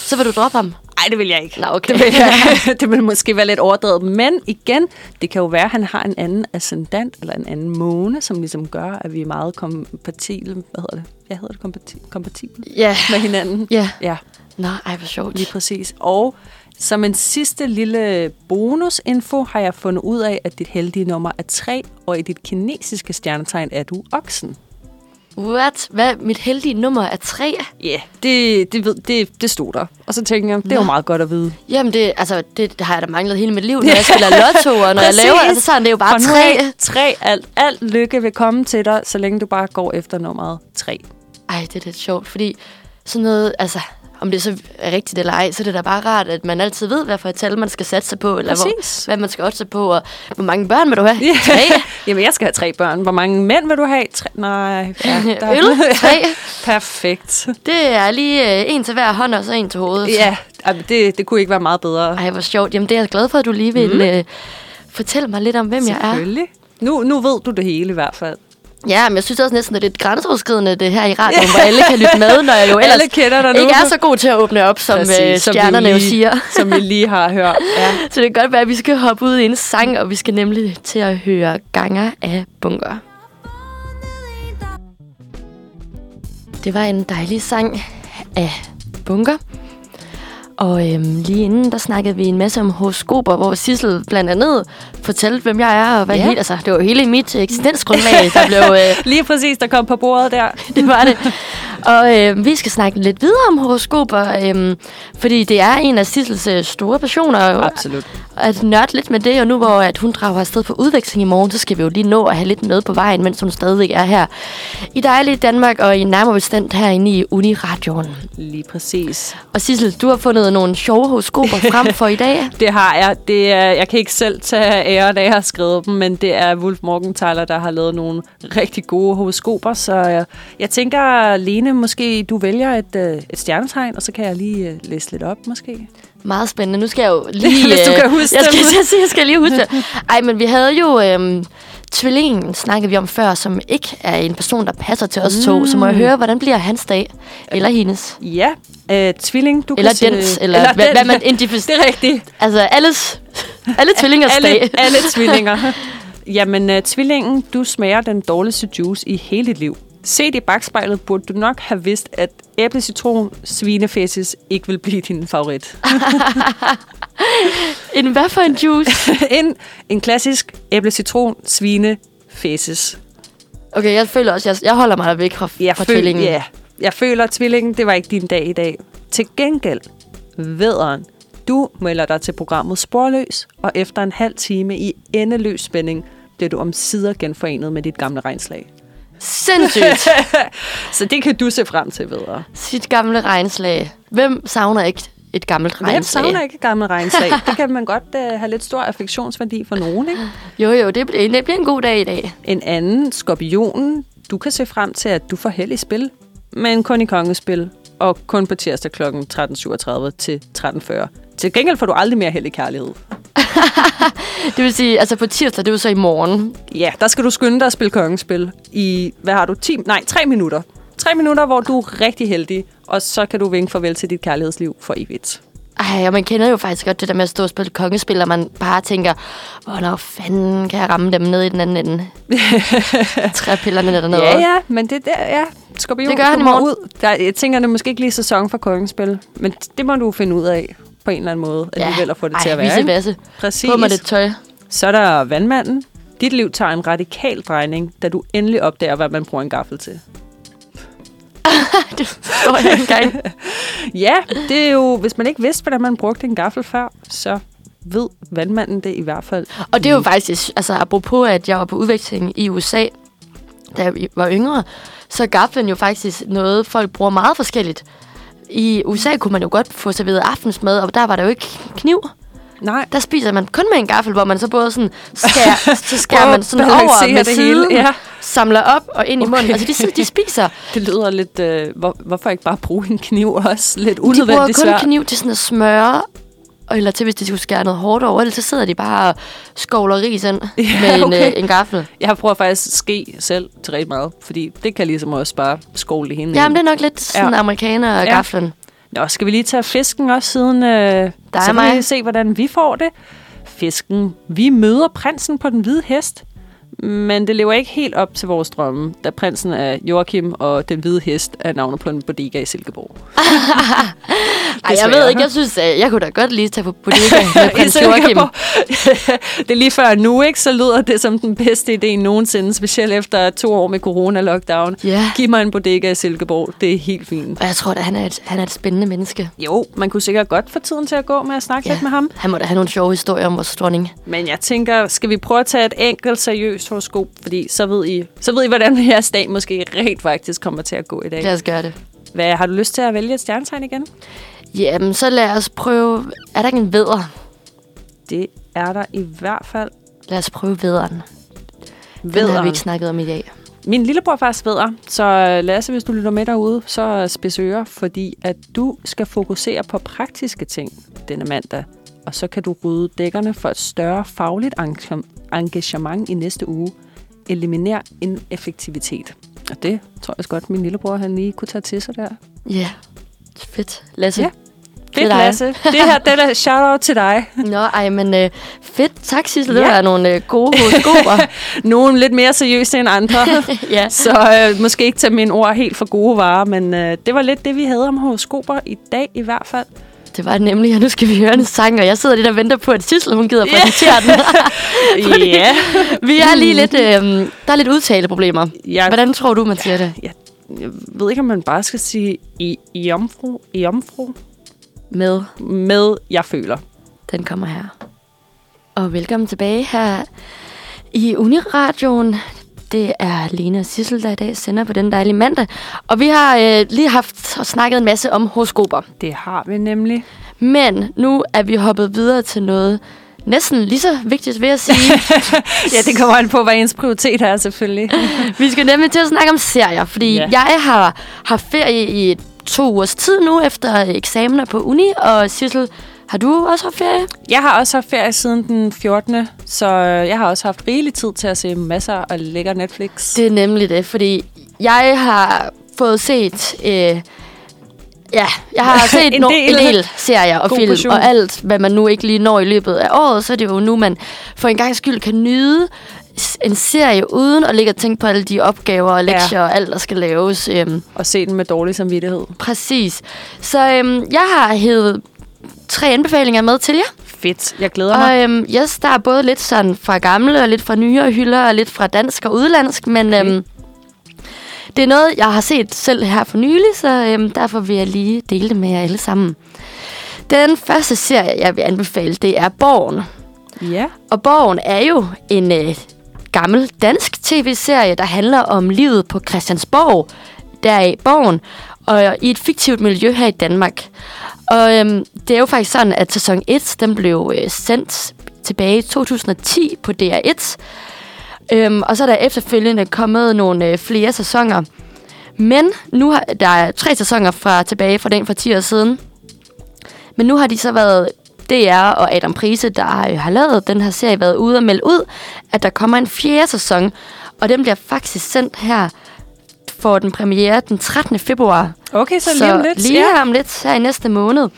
så vil du droppe ham? Ej, det vil jeg ikke. Nå, okay. Det vil, jeg, det vil måske være lidt overdrevet. Men igen, det kan jo være, at han har en anden ascendant, eller en anden måne, som ligesom gør, at vi er meget kompatible. Hvad hedder det? Jeg hedder det kompati- kompatible Ja. med hinanden. Ja. Ja, Nå, ej, hvor sjovt. lige præcis. Og som en sidste lille bonusinfo har jeg fundet ud af, at dit heldige nummer er 3, og i dit kinesiske stjernetegn er du oksen. What? Hvad? Mit heldige nummer er tre? Ja, yeah, det, det, ved, det, det stod der. Og så tænker jeg, det er jo meget godt at vide. Jamen, det, altså, det, det har jeg da manglet hele mit liv, når jeg spiller lotto, og når jeg laver, altså sådan, det er jo bare nu tre. af, tre. Alt, alt lykke vil komme til dig, så længe du bare går efter nummeret 3. Ej, det er lidt sjovt, fordi sådan noget, altså, om det så er rigtigt eller ej, så er det da bare rart, at man altid ved, hvad for et tal man skal satse sig på, eller hvor, hvad man skal otte på, og hvor mange børn vil du have? Ja. Tre? Jamen, jeg skal have tre børn. Hvor mange mænd vil du have? Tre. Nej. Ja, Øl? Tre? Perfekt. Det er lige øh, en til hver hånd, og så en til hovedet. Ja, det, det kunne ikke være meget bedre. Ej, hvor sjovt. Jamen, det er jeg glad for, at du lige vil mm. øh, fortælle mig lidt om, hvem jeg er. Selvfølgelig. Nu, nu ved du det hele i hvert fald. Ja, men jeg synes også næsten, at det er lidt grænseoverskridende, det her i radioen, hvor alle kan lytte med, når jeg jo ellers Alle kender dig nu. ikke er så god til at åbne op, som Præcis, øh, som vi stjernerne jo lige- siger. Som vi lige har hørt. Ja. Så det kan godt være, at vi skal hoppe ud i en sang, og vi skal nemlig til at høre Ganger af Bunker. Det var en dejlig sang af Bunker. Og øhm, lige inden, der snakkede vi en masse om horoskoper, hvor Sissel blandt andet fortalte, hvem jeg er, og hvad Ja. helt, altså, det var hele mit eksistensgrundlag, der blev, øh, Lige præcis, der kom på bordet der. det var det. Og øh, vi skal snakke lidt videre om horoskoper, øh, fordi det er en af Sissels øh, store passioner Absolut. at nørde lidt med det. Og nu hvor at hun drager afsted på udveksling i morgen, så skal vi jo lige nå at have lidt med på vejen, mens hun stadigvæk er her i dejlige Danmark og i nærmere bestemt herinde i Uniradioen. Lige præcis. Og Sissel, du har fundet nogle sjove horoskoper frem for i dag. Det har jeg. Det er, jeg kan ikke selv tage æren af, at jeg har skrevet dem, men det er Wolf Morgenthaler, der har lavet nogle rigtig gode horoskoper. Så jeg, jeg tænker, Lene, måske du vælger et, øh, et stjernetegn, og så kan jeg lige øh, læse lidt op, måske. Meget spændende. Nu skal jeg jo lige... Hvis du øh, kan huske jeg skal, sige, jeg skal lige huske det. Ej, men vi havde jo... Øhm, tvillingen snakkede vi om før, som ikke er en person, der passer til os to. Så må jeg høre, hvordan bliver hans dag? Eller hendes? Ja, øh, tvilling, du Eller kan dens, eller, eller hvad, den. hvad man identificerer. Det er rigtigt. Altså, alles, alle tvillingers alle, dag. alle tvillinger. Jamen, uh, tvillingen, du smager den dårligste juice i hele dit liv. Set i bagspejlet burde du nok have vidst, at æble, citron, svinefæsis ikke vil blive din favorit. En hvad for en juice? en, en klassisk æble, citron, svinefæsis. Okay, jeg føler også, jeg, jeg holder mig væk fra, Jeg, fra føl- tvillingen. ja, jeg føler, at tvillingen, det var ikke din dag i dag. Til gengæld, vederen, du melder dig til programmet Sporløs, og efter en halv time i endeløs spænding, bliver du om sider genforenet med dit gamle regnslag. Sindssygt. Så det kan du se frem til, vedere. Sit gamle regnslag. Hvem savner ikke et gammelt Hvem regnslag? savner ikke et gammelt regnslag? det kan man godt uh, have lidt stor affektionsværdi for nogen, ikke? Jo, jo, det bliver, det bliver en god dag i dag. En anden, skorpionen, du kan se frem til, at du får held i spil, men kun i kongespil, og kun på tirsdag kl. 13.37 til 13.40. Til gengæld får du aldrig mere held i kærlighed. Det vil sige, altså på tirsdag, det er jo så i morgen. Ja, der skal du skynde dig at spille kongespil i, hvad har du, 10, nej, 3 minutter. 3 minutter, hvor du er rigtig heldig, og så kan du vinke farvel til dit kærlighedsliv for evigt. Ej, og man kender jo faktisk godt det der med at stå og spille kongespil, og man bare tænker, hvornår fanden kan jeg ramme dem ned i den anden ende? Træpillerne dernede. Ja, ja, men det der, ja. Skorpion, Det gør han i morgen. Ud. Der, jeg tænker, det er måske ikke lige sæson for kongespil, men det må du finde ud af på en eller anden måde, alligevel at få det Ej, til at være. ikke? Præcis. På mig lidt tøj. Så er der vandmanden. Dit liv tager en radikal drejning, da du endelig opdager, hvad man bruger en gaffel til. det forstår jeg ikke engang. Ja, det er jo, hvis man ikke vidste, hvordan man brugte en gaffel før, så ved vandmanden det i hvert fald. Og det er jo faktisk, altså apropos, at jeg var på udveksling i USA, da jeg var yngre, så er gaflen jo faktisk noget, folk bruger meget forskelligt. I USA kunne man jo godt få serveret aftensmad, og der var der jo ikke kniv. Nej. Der spiser man kun med en gaffel, hvor man så både sådan skærer, så skærer man sådan over med det siden, hele, ja. samler op og ind i munden. Altså, de, de spiser. Det lyder lidt... Øh, hvor, hvorfor ikke bare bruge en kniv også? Lidt De bruger unødvendigt kun svært. kniv til sådan at smøre, og- eller til, hvis de skulle skære noget hårdt over. Ellers så sidder de bare og skovler ris ind Ja, med en, okay. øh, en gaffel. Jeg prøver faktisk ske selv til rigtig meget, fordi det kan ligesom også bare skåle det hele. Jamen, det er nok lidt sådan Ja. amerikaner og Ja. gaflen. Nå, skal vi lige tage fisken også siden... Øh, er så kan mig. vi se, hvordan vi får det. Fisken. Vi møder prinsen på den hvide hest, men det lever ikke helt op til vores drømme, da prinsen er Joachim, og den hvide hest er navnet på en bodega i Silkeborg. Ej, jeg ved ikke, jeg synes, jeg kunne da godt lige tage på bodega med prins Joachim. Det er lige før nu, ikke? Så lyder det som den bedste idé nogensinde, specielt efter to år med corona-lockdown. Ja. Giv mig en bodega i Silkeborg. Det er helt fint. Og jeg tror, at han er, et, han er et spændende menneske. Jo, man kunne sikkert godt få tiden til at gå med at snakke ja. lidt med ham. Han må da have nogle sjove historier om vores dronning. Men jeg tænker, skal vi prøve at tage et enkelt seriøst horoskop? Fordi så ved I, så ved I hvordan jeres dag måske rent faktisk kommer til at gå i dag. Lad os gøre det. Hvad, har du lyst til at vælge et stjernetegn igen? Jamen, så lad os prøve... Er der ikke en vædder? Det er der i hvert fald. Lad os prøve vædderen. Den har vi ikke snakket om i dag. Min lillebror er faktisk vædder, så Lasse, hvis du lytter med derude, så spids ører, fordi at du skal fokusere på praktiske ting denne mandag, og så kan du rydde dækkerne for et større fagligt engagem- engagement i næste uge. Eliminer ineffektivitet. Og det tror jeg godt, min lillebror han lige kunne tage til sig der. Ja, fedt. Lasse. Ja. Det er Fedt, dig. Lasse. Det her, det er shout-out til dig. Nå, ej, men øh, fedt. Tak, Sissel. Det Ja. var nogle øh, gode horoskoper. Nogle lidt mere seriøse end andre. ja. Så øh, måske ikke tage mine ord helt for gode varer, men øh, det var lidt det, vi havde om horoskoper i dag i hvert fald. Det var det nemlig, og nu skal vi høre en sang, og jeg sidder lidt og venter på, at Sissel, hun gider Ja. præsentere den. Ja. vi er lige lidt, øh, der er lidt udtaleproblemer. Jeg, Hvordan tror du, man siger det? jeg, jeg ved ikke, om man bare skal sige i, i omfru, i omfru Med, med jeg føler. den kommer her. Og velkommen tilbage her i Uniradioen. Det er Lena og Sissel, der i dag sender på den dejlige mandag. Og vi har øh, lige haft og snakket en masse om horoskoper. Det har vi nemlig. Men nu er vi hoppet videre til noget næsten lige så vigtigt, vil jeg sige. Ja, det kommer an på, hvad ens prioritet er selvfølgelig. vi skal nemlig til at snakke om serier, fordi ja. jeg har haft ferie i to ugers tid nu efter eksamener på uni, og Sissel, har du også haft ferie? Jeg har også haft ferie siden den 14. Så jeg har også haft rigelig tid til at se masser af lækker Netflix. Det er nemlig det, fordi jeg har fået set... Øh, ja, jeg har set En no- del. en del serier og God film, portion. og alt, hvad man nu ikke lige når i løbet af året, så er det jo nu, man for en gang skyld kan nyde en serie uden at ligge og tænke på alle de opgaver og lektier ja. og alt, der skal laves. Øhm, Og se den med dårlig samvittighed. præcis. Så øhm, jeg har hævet tre anbefalinger med til jer. Fedt. Jeg glæder mig. Og øhm, yes, der er både lidt sådan fra gamle og lidt fra nyere hylder og lidt fra dansk og udlandsk, men Okay. øhm, det er noget, jeg har set selv her for nylig, så øhm, derfor vil jeg lige dele det med jer alle sammen. Den første serie, jeg vil anbefale, det er Borgen. Ja. Og Borgen er jo en øh, gammel dansk tv-serie, der handler om livet på Christiansborg, der i Borgen, og i et fiktivt miljø her i Danmark. Og øhm, det er jo faktisk sådan, at sæson 1, den blev øh, sendt tilbage i 2010 på DR1. Øhm, og så er der efterfølgende kommet nogle øh, flere sæsoner. Men nu har der er tre sæsoner fra tilbage fra den for 10 år siden. Men nu har de så været DR og Adam Prise, der øh, har lavet den her serie, været ude og melde ud, at der kommer en fjerde sæson. Og den bliver faktisk sendt her for den premiere den 13. februar. Okay, så, lige om lidt. Lige ja. her om lidt, her i næste måned.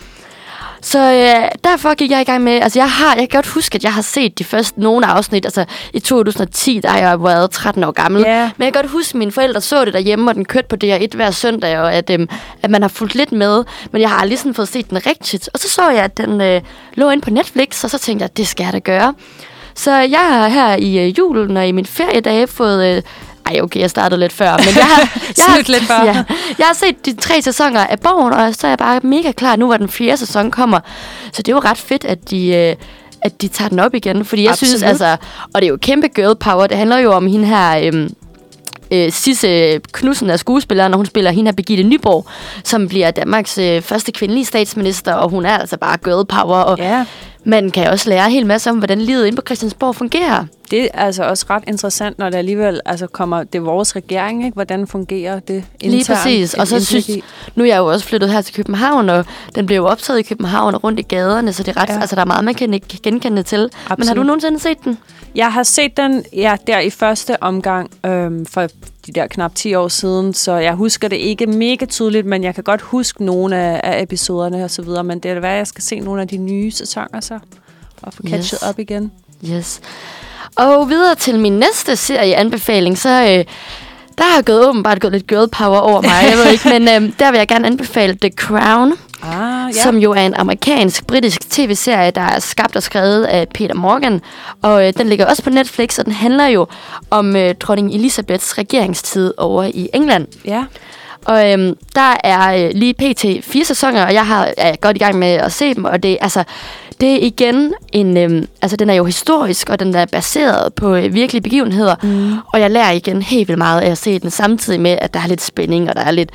Så øh, derfor gik jeg i gang med, altså jeg har, jeg kan godt huske, at jeg har set de første nogle afsnit, altså i 2010, der har jeg været 13 år gammel. Ja. Men jeg kan godt huske, at mine forældre så det derhjemme, og den kørte på DR1 hver søndag, og at, øhm, at man har fulgt lidt med, men jeg har aldrig sådan fået set den rigtigt. Og så så jeg, at den øh, lå inde på Netflix, og så tænkte jeg, at det skal jeg da gøre. Så jeg har her i øh, julen og i min feriedage fået... Øh, ej, okay, jeg startede lidt før, men jeg har, jeg har, lidt før. Ja, jeg har set de tre sæsoner af Borgen, og så er jeg bare mega klar nu, hvor den fjerde sæson kommer. Så det er jo ret fedt, at de, øh, at de tager den op igen. Fordi jeg Absolut. synes altså, og det er jo kæmpe girl power, det handler jo om hende her, øhm, øh, Sisse Knudsen er skuespilleren, og hun spiller hende her Birgitte Nyborg, som bliver Danmarks øh, første kvindelige statsminister, og hun er altså bare girl power, og Ja, man kan også lære en hel masse om, hvordan livet inde på Christiansborg fungerer. det er altså også ret interessant, når det alligevel altså kommer, det er vores regering, ikke? hvordan fungerer det internt? Lige præcis. Og så synes, nu er jeg jo også flyttet her til København, og den blev jo optaget i København og rundt i gaderne, så det er ret, Ja. altså, der er meget, man kan ikke genkende til. Men har Absolut. du nogensinde set den? Jeg har set den ja, der i første omgang øhm, for de der knap 10 år siden, så jeg husker det ikke mega tydeligt, men jeg kan godt huske nogle af, af episoderne og så videre, men det er hvad jeg skal se nogle af de nye sæsoner så, og få catchet Yes. op igen. Yes. Og videre til min næste serieanbefaling, så øh, der har gået åbenbart gået lidt girl power over mig, jeg ved ikke, men øh, der vil jeg gerne anbefale The Crown, Ah, ja. som jo er en amerikansk-britisk tv-serie, der er skabt og skrevet af Peter Morgan. Og øh, den ligger også på Netflix, og den handler jo om øh, dronning Elisabeths regeringstid over i England. ja. Og øhm, der er øh, lige pt. fire sæsoner, og jeg har, er godt i gang med at se dem, og det, altså, det er igen en... Øhm, altså, den er jo historisk, og den er baseret på øh, virkelige begivenheder, mm. og jeg lærer igen helt vildt meget af at se den, samtidig med, at der er lidt spænding, og der er lidt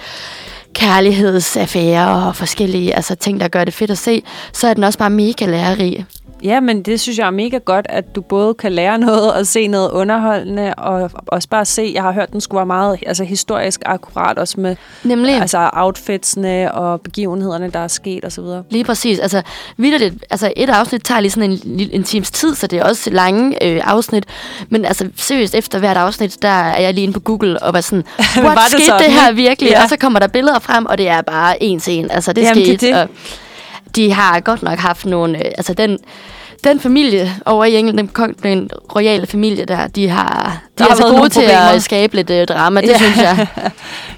kærlighedsaffærer og forskellige altså, ting, der gør det fedt at se, så er den også bare mega lærerig. Ja, men det synes jeg er mega godt, at du både kan lære noget og se noget underholdende, og også bare se, jeg har hørt, den skulle være meget altså, historisk akkurat, også med Nemlig. altså, outfitsene og begivenhederne, der er sket osv. Lige præcis. Altså, vidderligt, altså et afsnit tager lige sådan en, en times tid, så det er også lange øh, afsnit. Men altså seriøst, efter hvert afsnit, der er jeg lige inde på Google og var sådan, Var what det skete sådan, det her virkelig? Ja. Og så kommer der billeder frem, og det er bare en til en. Altså det Jamen, det skete. det. Og de har godt nok haft nogle, øh, altså den, den familie over i England, den, den royale familie der, de har, de Der er har altså været gode til problemer. at skabe lidt øh, drama, det Ja. synes jeg.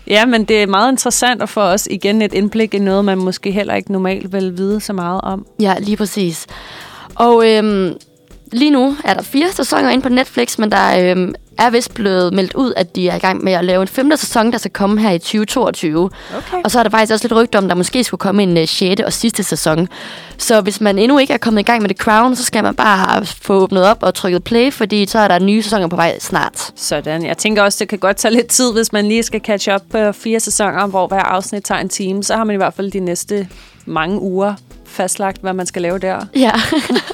Ja, men det er meget interessant at få os igen et indblik i noget, man måske heller ikke normalt vil vide så meget om. Ja, lige præcis. Og øhm, lige nu er der fire sæsoner inde på Netflix, men der øhm, er vist blevet meldt ud, at de er i gang med at lave en femte sæson, der skal komme her i 2022. Okay. Og så er der faktisk også lidt rygter om, der måske skulle komme en uh, sjette og sidste sæson. Så hvis man endnu ikke er kommet i gang med The Crown, så skal man bare få åbnet op og trykket play, fordi så er der nye sæsoner på vej snart. Sådan. Jeg tænker også, det kan godt tage lidt tid, hvis man lige skal catch up på fire sæsoner, hvor hver afsnit tager en time. Så har man i hvert fald de næste mange uger fastlagt, hvad man skal lave der. Ja.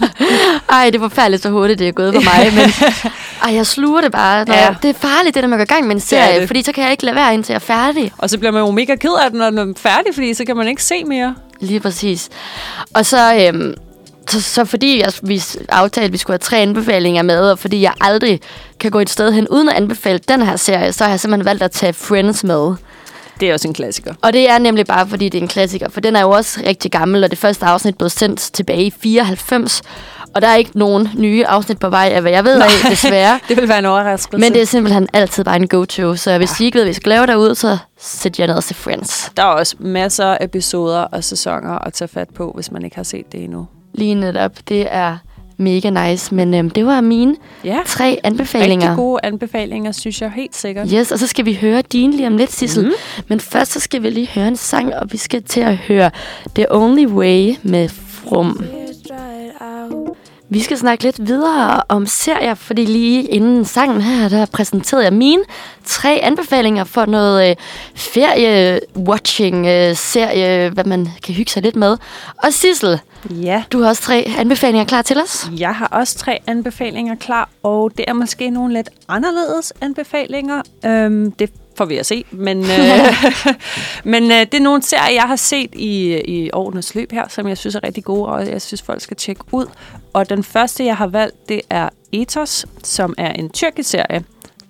Ej, det er forfærdeligt, så hurtigt det er gået for mig. Men ej, jeg sluger det bare. Når Ja. jeg, det er farligt, det der med at gå i gang med en er serie, fordi så kan jeg ikke lade være, indtil jeg er færdig. Og så bliver man jo mega ked af den, når den er færdig, fordi så kan man ikke se mere. Lige præcis. Og så, øhm, så, så fordi jeg, vi aftalte, at vi skulle have tre anbefalinger med, og fordi jeg aldrig kan gå et sted hen uden at anbefale den her serie, så har jeg simpelthen valgt at tage Friends med. Det er også en klassiker. Og det er nemlig bare, fordi det er en klassiker, for den er jo også rigtig gammel, og det første afsnit blev sendt tilbage i 94. Og der er ikke nogen nye afsnit på vej, af hvad jeg ved af, desværre. Det vil være en overraskelse. Men det er simpelthen altid bare en go-to, så hvis I ikke ved, hvad I skal lave derude, så sæt jer ned og se Friends. Der er også masser af episoder og sæsoner at tage fat på, hvis man ikke har set det endnu. Lige netop, det er mega nice. Men øhm, det var mine Ja, tre anbefalinger. rigtig gode anbefalinger, synes jeg helt sikkert. Yes, og så skal vi høre din lige om lidt, Sissel. Mm. Men først så skal vi lige høre en sang, og vi skal til at høre The Only Way med From. Vi skal snakke lidt videre om serier, fordi lige inden sangen her, der præsenterede jeg mine tre anbefalinger for noget øh, ferie-watching, øh, serie, hvad man kan hygge sig lidt med. Og Sissel, Ja, du har også tre anbefalinger klar til os. jeg har også tre anbefalinger klar, og det er måske nogle lidt anderledes anbefalinger. Øhm, det får vi at se, men, øh, men øh, det er nogle serier, jeg har set i, i årenes løb her, som jeg synes er rigtig gode, og jeg synes, folk skal tjekke ud. Og den første, jeg har valgt, det er Ethos, som er en tyrkisk serie,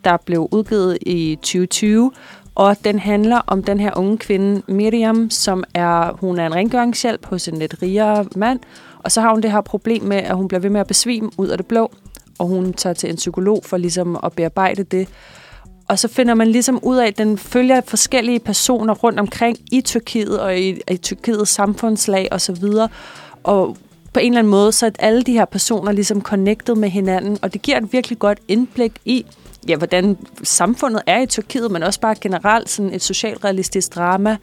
der blev udgivet i 2020, og den handler om den her unge kvinde, Miriam, som er, hun er en rengøringshjælp hos en lidt rigere mand, og så har hun det her problem med, at hun bliver ved med at besvime ud af det blå, og hun tager til en psykolog for ligesom at bearbejde det. Og så finder man ligesom ud af, at den følger forskellige personer rundt omkring i Tyrkiet og i, i Tyrkiets samfundslag og så videre. Og på en eller anden måde, så er alle de her personer ligesom connected med hinanden, og det giver et virkelig godt indblik i, ja, hvordan samfundet er i Tyrkiet, men også bare generelt sådan et socialrealistisk drama.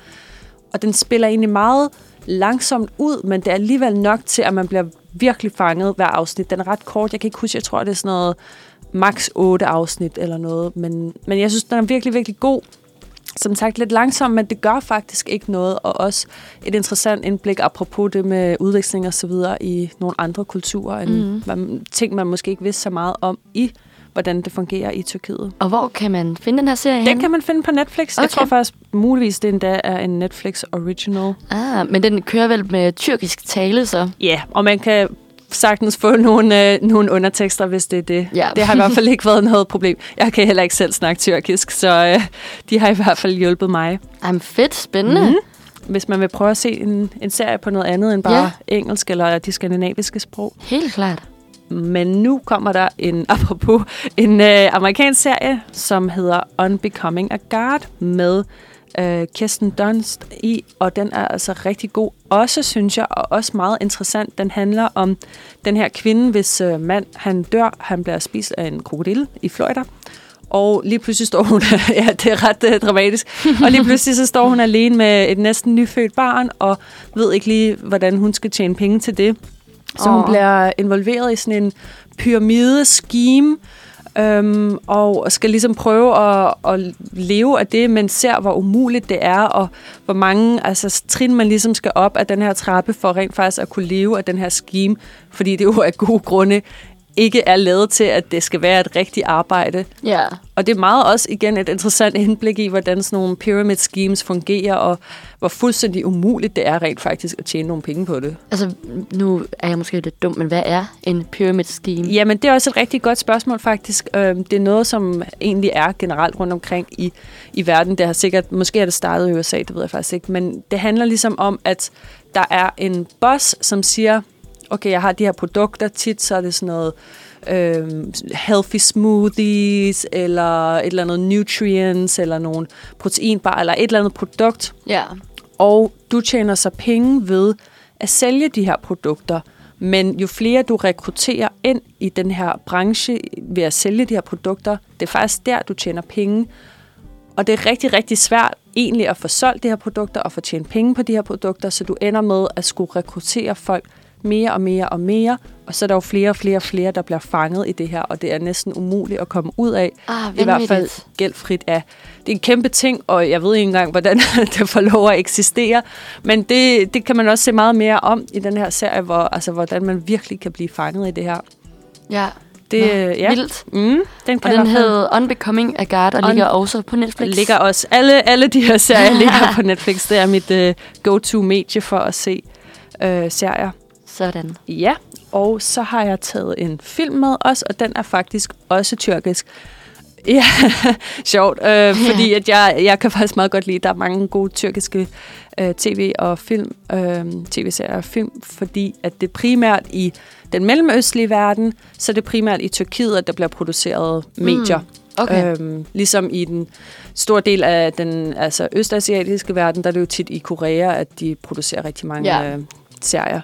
Og den spiller egentlig meget langsomt ud, men det er alligevel nok til, at man bliver virkelig fanget hver afsnit. Den er ret kort. Jeg kan ikke huske, jeg tror, det er sådan noget maks 8 afsnit eller noget. Men, men jeg synes, den er virkelig, virkelig god. Som sagt, lidt langsom, men det gør faktisk ikke noget. Og også et interessant indblik, apropos det med udveksling og så videre i nogle andre kulturer, end mm. ting, man måske ikke vidste så meget om i, hvordan det fungerer i Tyrkiet. Og hvor kan man finde den her serie Den henne? kan man finde på Netflix. Okay. Jeg tror faktisk muligvis, det endda er en Netflix original. Ah, men den kører vel med tyrkisk tale, så? Ja, yeah, og man kan sagtens få nogle, øh, nogle undertekster, hvis det er det. Ja. Det har i hvert fald ikke været noget problem. Jeg kan heller ikke selv snakke tyrkisk, så øh, de har i hvert fald hjulpet mig. Jamen fedt, spændende. Mm. Hvis man vil prøve at se en, en serie på noget andet end bare Ja. engelsk eller de skandinaviske sprog. Helt klart. Men nu kommer der en, apropos, en øh, amerikansk serie, som hedder Unbecoming a Guard med øh, Kirsten Dunst i, og den er altså rigtig god. Også, synes jeg, og også meget interessant. Den handler om den her kvinde, hvis øh, mand han dør, han bliver spist af en krokodille i Florida. Og lige pludselig står hun, ja, det er ret øh, dramatisk, og lige pludselig så står hun alene med et næsten nyfødt barn, og ved ikke lige, hvordan hun skal tjene penge til det. Så hun Åh. bliver involveret i sådan en pyramide-scheme, øhm, og skal ligesom prøve at, at leve af det, men ser, hvor umuligt det er, og hvor mange altså, trin man ligesom skal op af den her trappe, for rent faktisk at kunne leve af den her scheme, fordi det jo af gode grunde ikke er lavet til, at det skal være et rigtigt arbejde. Ja. Og det er meget også igen et interessant indblik i, hvordan sådan nogle pyramid schemes fungerer, og hvor fuldstændig umuligt det er rent faktisk at tjene nogle penge på det. Altså, nu er jeg måske lidt dum, men hvad er en pyramid scheme? Jamen, det er også et rigtig godt spørgsmål faktisk. Øhm, Det er noget, som egentlig er generelt rundt omkring i, i verden. Det har sikkert, måske er det startet i USA, det ved jeg faktisk ikke, men det handler ligesom om, at der er en boss, som siger, okay, jeg har de her produkter, tit så er det sådan noget øhm, healthy smoothies, eller et eller andet nutrients, eller nogle proteinbar, eller et eller andet produkt, Ja. og du tjener så penge ved at sælge de her produkter. Men jo flere du rekrutterer ind i den her branche ved at sælge de her produkter, det er faktisk der, du tjener penge. Og det er rigtig, rigtig svært egentlig at få solgt de her produkter og få tjent penge på de her produkter, så du ender med at skulle rekruttere folk mere og mere og mere, og så er der jo flere og flere og flere, der bliver fanget i det her, og det er næsten umuligt at komme ud af. Ah, I hvert fald gældfrit er. Det er en kæmpe ting, og jeg ved ikke engang, hvordan det får lov at eksistere. Men det, det kan man også se meget mere om i den her serie, hvor, altså, hvordan man virkelig kan blive fanget i det her. Ja. Det, Nå, ja. Vildt. Mm, den Og den hed Unbecoming a Guard og Un- ligger også på Netflix. ligger også. Alle, alle de her serier ligger på Netflix. Det er mit uh, go-to-medie for at se uh, serier. Sådan. Ja, og så har jeg taget en film med også, og den er faktisk også tyrkisk. Ja, sjovt, øh, fordi at jeg, jeg kan faktisk meget godt lide, at der er mange gode tyrkiske øh, tv- og film, øh, tv-serier og film, fordi at det primært i den mellemøstlige verden, så er det primært i Tyrkiet, at der bliver produceret medier. Okay. Øhm, ligesom i den store del af den altså østasiatiske verden, der er det jo tit i Korea, at de producerer rigtig mange ja. øh, serier.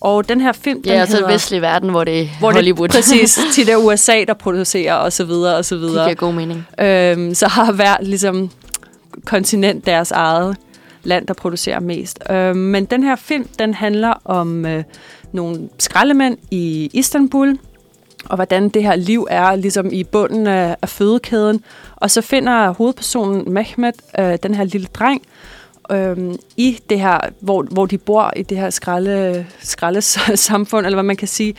Og den her film, Ja, den altså hedder, den vestlige verden, hvor det er hvor Hollywood. det præcis tit er USA, der producerer, og så videre, og så det videre. giver god mening. Øhm, så har hver ligesom, kontinent deres eget land, der producerer mest. Øhm, men den her film, den handler om øh, nogle skraldemænd i Istanbul, og hvordan det her liv er ligesom i bunden af, af fødekæden. Og så finder hovedpersonen Mehmet, øh, den her lille dreng, øh, i det her, hvor, hvor de bor i det her skralde, skralde samfund, eller hvad man kan sige.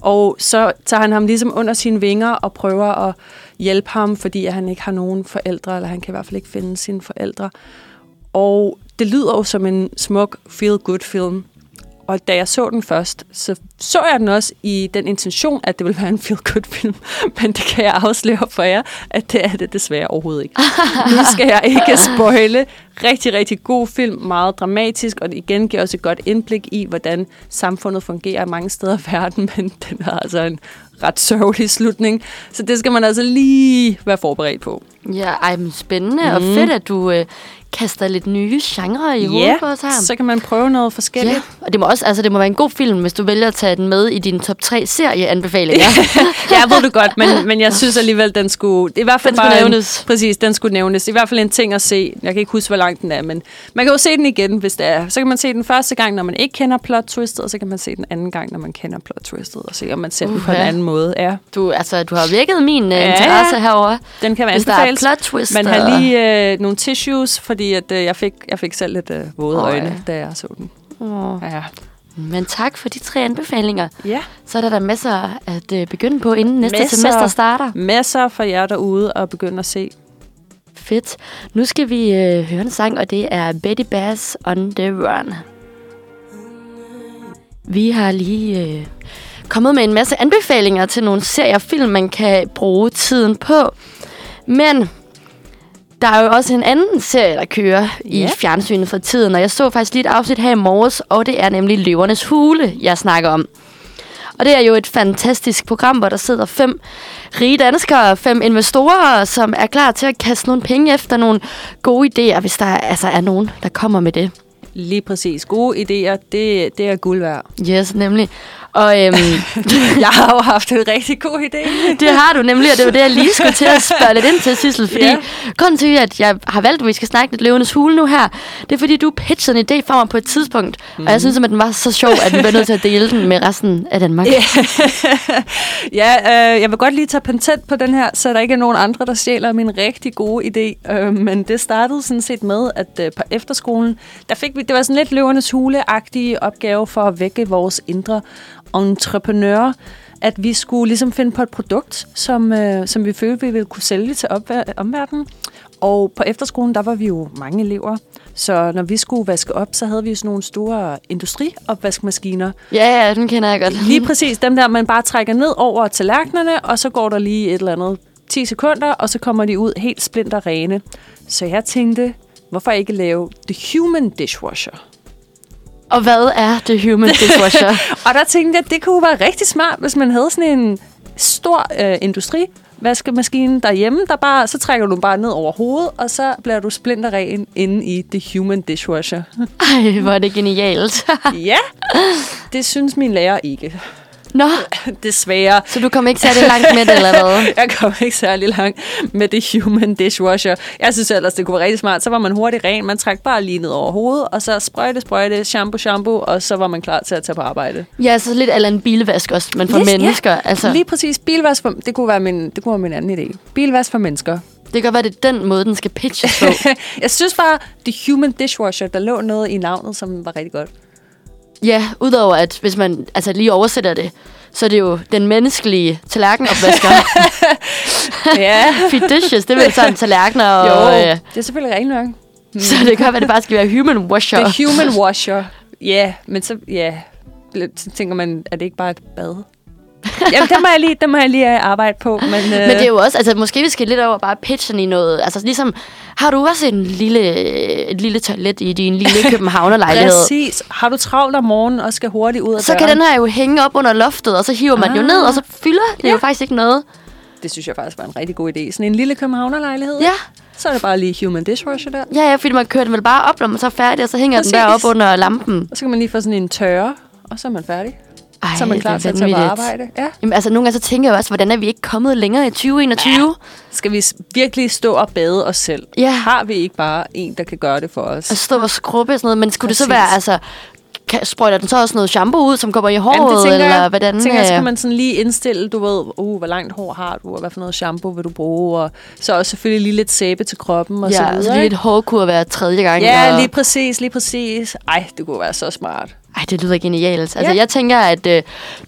Og så tager han ham ligesom under sine vinger og prøver at hjælpe ham, fordi at han ikke har nogen forældre, eller han kan i hvert fald ikke finde sine forældre. Og det lyder jo som en smuk feel-good-film. Og da jeg så den først, så så jeg den også i den intention, at det ville være en feel-good-film. Men det kan jeg afsløre for jer, at det er det desværre overhovedet ikke. nu skal jeg ikke spoile. Rigtig, rigtig god film. Meget dramatisk, og det igen giver også et godt indblik i, hvordan samfundet fungerer mange steder i verden. Men den har altså en ret sørgelig slutning. Så det skal man altså lige være forberedt på. Ja, ej, men spændende mm. og Mm. fedt, at du øh, kaster lidt nye genrer i hovedet på os her. så kan man prøve noget forskelligt. Ja, og det må også altså det må være en god film, hvis du vælger at tage den med i din top 3 serieanbefalinger. ja, jeg ved du godt, men, men jeg synes alligevel, den skulle... I hvert fald Den skulle bare nævnes. En, præcis, den skulle nævnes. I hvert fald en ting at se. Jeg kan ikke huske, hvor lang den er, men man kan jo se den igen, hvis det er. Så kan man se den første gang, når man ikke kender plot twistet, og så kan man se den anden gang, når man kender plot twistet, og se, om man ser den på en Uha. anden måde, ja. Du, altså, du har vækket min uh, Ja. interesse herover. Den kan være Hvis der er anbefales. plot twist. Man har lige øh, nogle tissues, fordi at, øh, jeg, fik, jeg fik selv lidt øh, våde Åh, øjne, ja. da jeg så den. Åh. Ja. Men tak for de tre anbefalinger. ja. Så er der da masser at uh, begynde på, inden næste Masser. semester starter. Masser for jer derude at begynde at se. Fedt. Nu skal vi uh, høre en sang, og det er Betty Bass on the Run. Vi har lige uh, kommet med en masse anbefalinger til nogle serier og film, man kan bruge tiden på. Men der er jo også en anden serie, der kører i fjernsynet for tiden, og jeg så faktisk lige et afsnit her i morges, og det er nemlig Løvernes Hule, jeg snakker om. Og det er jo et fantastisk program, hvor der sidder fem rige danskere, fem investorer, som er klar til at kaste nogle penge efter nogle gode idéer, hvis der altså er nogen, der kommer med det. Lige præcis. Gode idéer, det, det er guld værd. Yes, nemlig. Og øhm, jeg har jo haft en rigtig god idé. det har du nemlig, og det var det, jeg lige skulle til at spørge lidt ind til, Sissel. Fordi ja. grunden til, at jeg har valgt, at vi skal snakke lidt løvenes hule nu her, det er, fordi du pitchede en idé for mig på et tidspunkt. Mm. Og jeg synes, at den var så sjov, at vi bliver nødt til at dele den med resten af Danmark. Ja. ja, øh, jeg vil godt lige tage patent på den her, så der ikke er nogen andre, der stjæler min rigtig gode idé. Øh, men det startede sådan set med, at øh, på efterskolen, der fik vi, det var sådan lidt løvernes hule-agtige opgave for at vække vores indre entreprenører, at vi skulle ligesom finde på et produkt, som, øh, som vi følte, vi ville kunne sælge til opver- omverdenen. Og på efterskolen, der var vi jo mange elever. Så når vi skulle vaske op, så havde vi jo sådan nogle store industriopvaskemaskiner, Ja, ja, den kender jeg godt. Lige præcis dem der, man bare trækker ned over tallerkenerne, og så går der lige et eller andet 10 sekunder, og så kommer de ud helt splinter rene. Så jeg tænkte, hvorfor ikke lave The Human Dishwasher? Og hvad er The Human Dishwasher? Og der tænkte jeg, at det kunne være rigtig smart, hvis man havde sådan en stor øh, industri vaskemaskine derhjemme, der bare, så trækker du den bare ned over hovedet, og så bliver du splinterren inde i The Human Dishwasher. Ej, hvor er det genialt. ja, det synes min lærer ikke. Nå, Desværre. så du kom ikke særlig langt med det, eller hvad? Jeg kom ikke særlig langt med det human dishwasher. Jeg synes ellers, det kunne være rigtig smart. Så var man hurtigt ren. Man trak bare lige ned over hovedet, og så sprøjte, sprøjte, shampoo, shampoo, og så var man klar til at tage på arbejde. Ja, så lidt eller en bilvask også, men for Yes, ja. mennesker. Altså, Lige præcis. Bilvask for, det kunne være min, det kunne være min anden idé. Bilvask for mennesker. det kan godt være, det er den måde, den skal pitches på. jeg synes bare, the human dishwasher, der lå noget i navnet, som var rigtig godt. Ja, udover at hvis man altså, lige oversætter det, så er det jo den menneskelige tallerkenopvasker. ja. Dishes, det er vel sådan tallerkener og... Jo, Øh, det er selvfølgelig rent nok. så det kan være, at det bare skal være human washer. The human washer. Ja, yeah, men så, ja, yeah. så tænker man, er det ikke bare et bad? Jamen, det må jeg lige, det må jeg lige øh, arbejde på. Men, øh, Men det er jo også, altså måske vi skal lidt over bare pitchen i noget. Altså ligesom, har du også en lille, et lille toilet i din lille københavnerlejlighed? Præcis. Har du travlt om morgenen og skal hurtigt ud af Så døren? kan den her jo hænge op under loftet, og så hiver man ah. jo Ah. ned, og så fylder det Ja. jo faktisk ikke noget. Det synes jeg faktisk var en rigtig god idé. Sådan en lille københavnerlejlighed. Ja, Så er det bare lige human dishwasher der. ja, ja fordi man kører den vel bare op, når man så er færdig, og så hænger Præcis. den der op under lampen. Og så kan man lige få sådan en tørre, og så er man færdig. Ej, så er man klar til at tage på arbejde. Ja. Jamen, altså, nogle gange så tænker jeg også, hvordan er vi ikke kommet længere i 2021? Skal vi virkelig stå og bade os selv? Ja. Har vi ikke bare en, der kan gøre det for os? At stå og skrubbe og sådan noget. Men skulle det så Præcis. være, altså, kan, sprøjter den så også noget shampoo ud, som kommer i Jamen, håret, tænker eller jeg. hvordan? tænker, jeg, skal man sådan lige indstille, du ved, uh, hvor langt hår har du, og hvad for noget shampoo vil du bruge, og så også selvfølgelig lige lidt sæbe til kroppen, og så Ja, videre. så lige ikke? et hårkur hver tredje gang. Ja, og... lige præcis, lige præcis. Ej, det kunne være så smart. Ej, det lyder genialt. Altså, Ja. jeg tænker, at øh,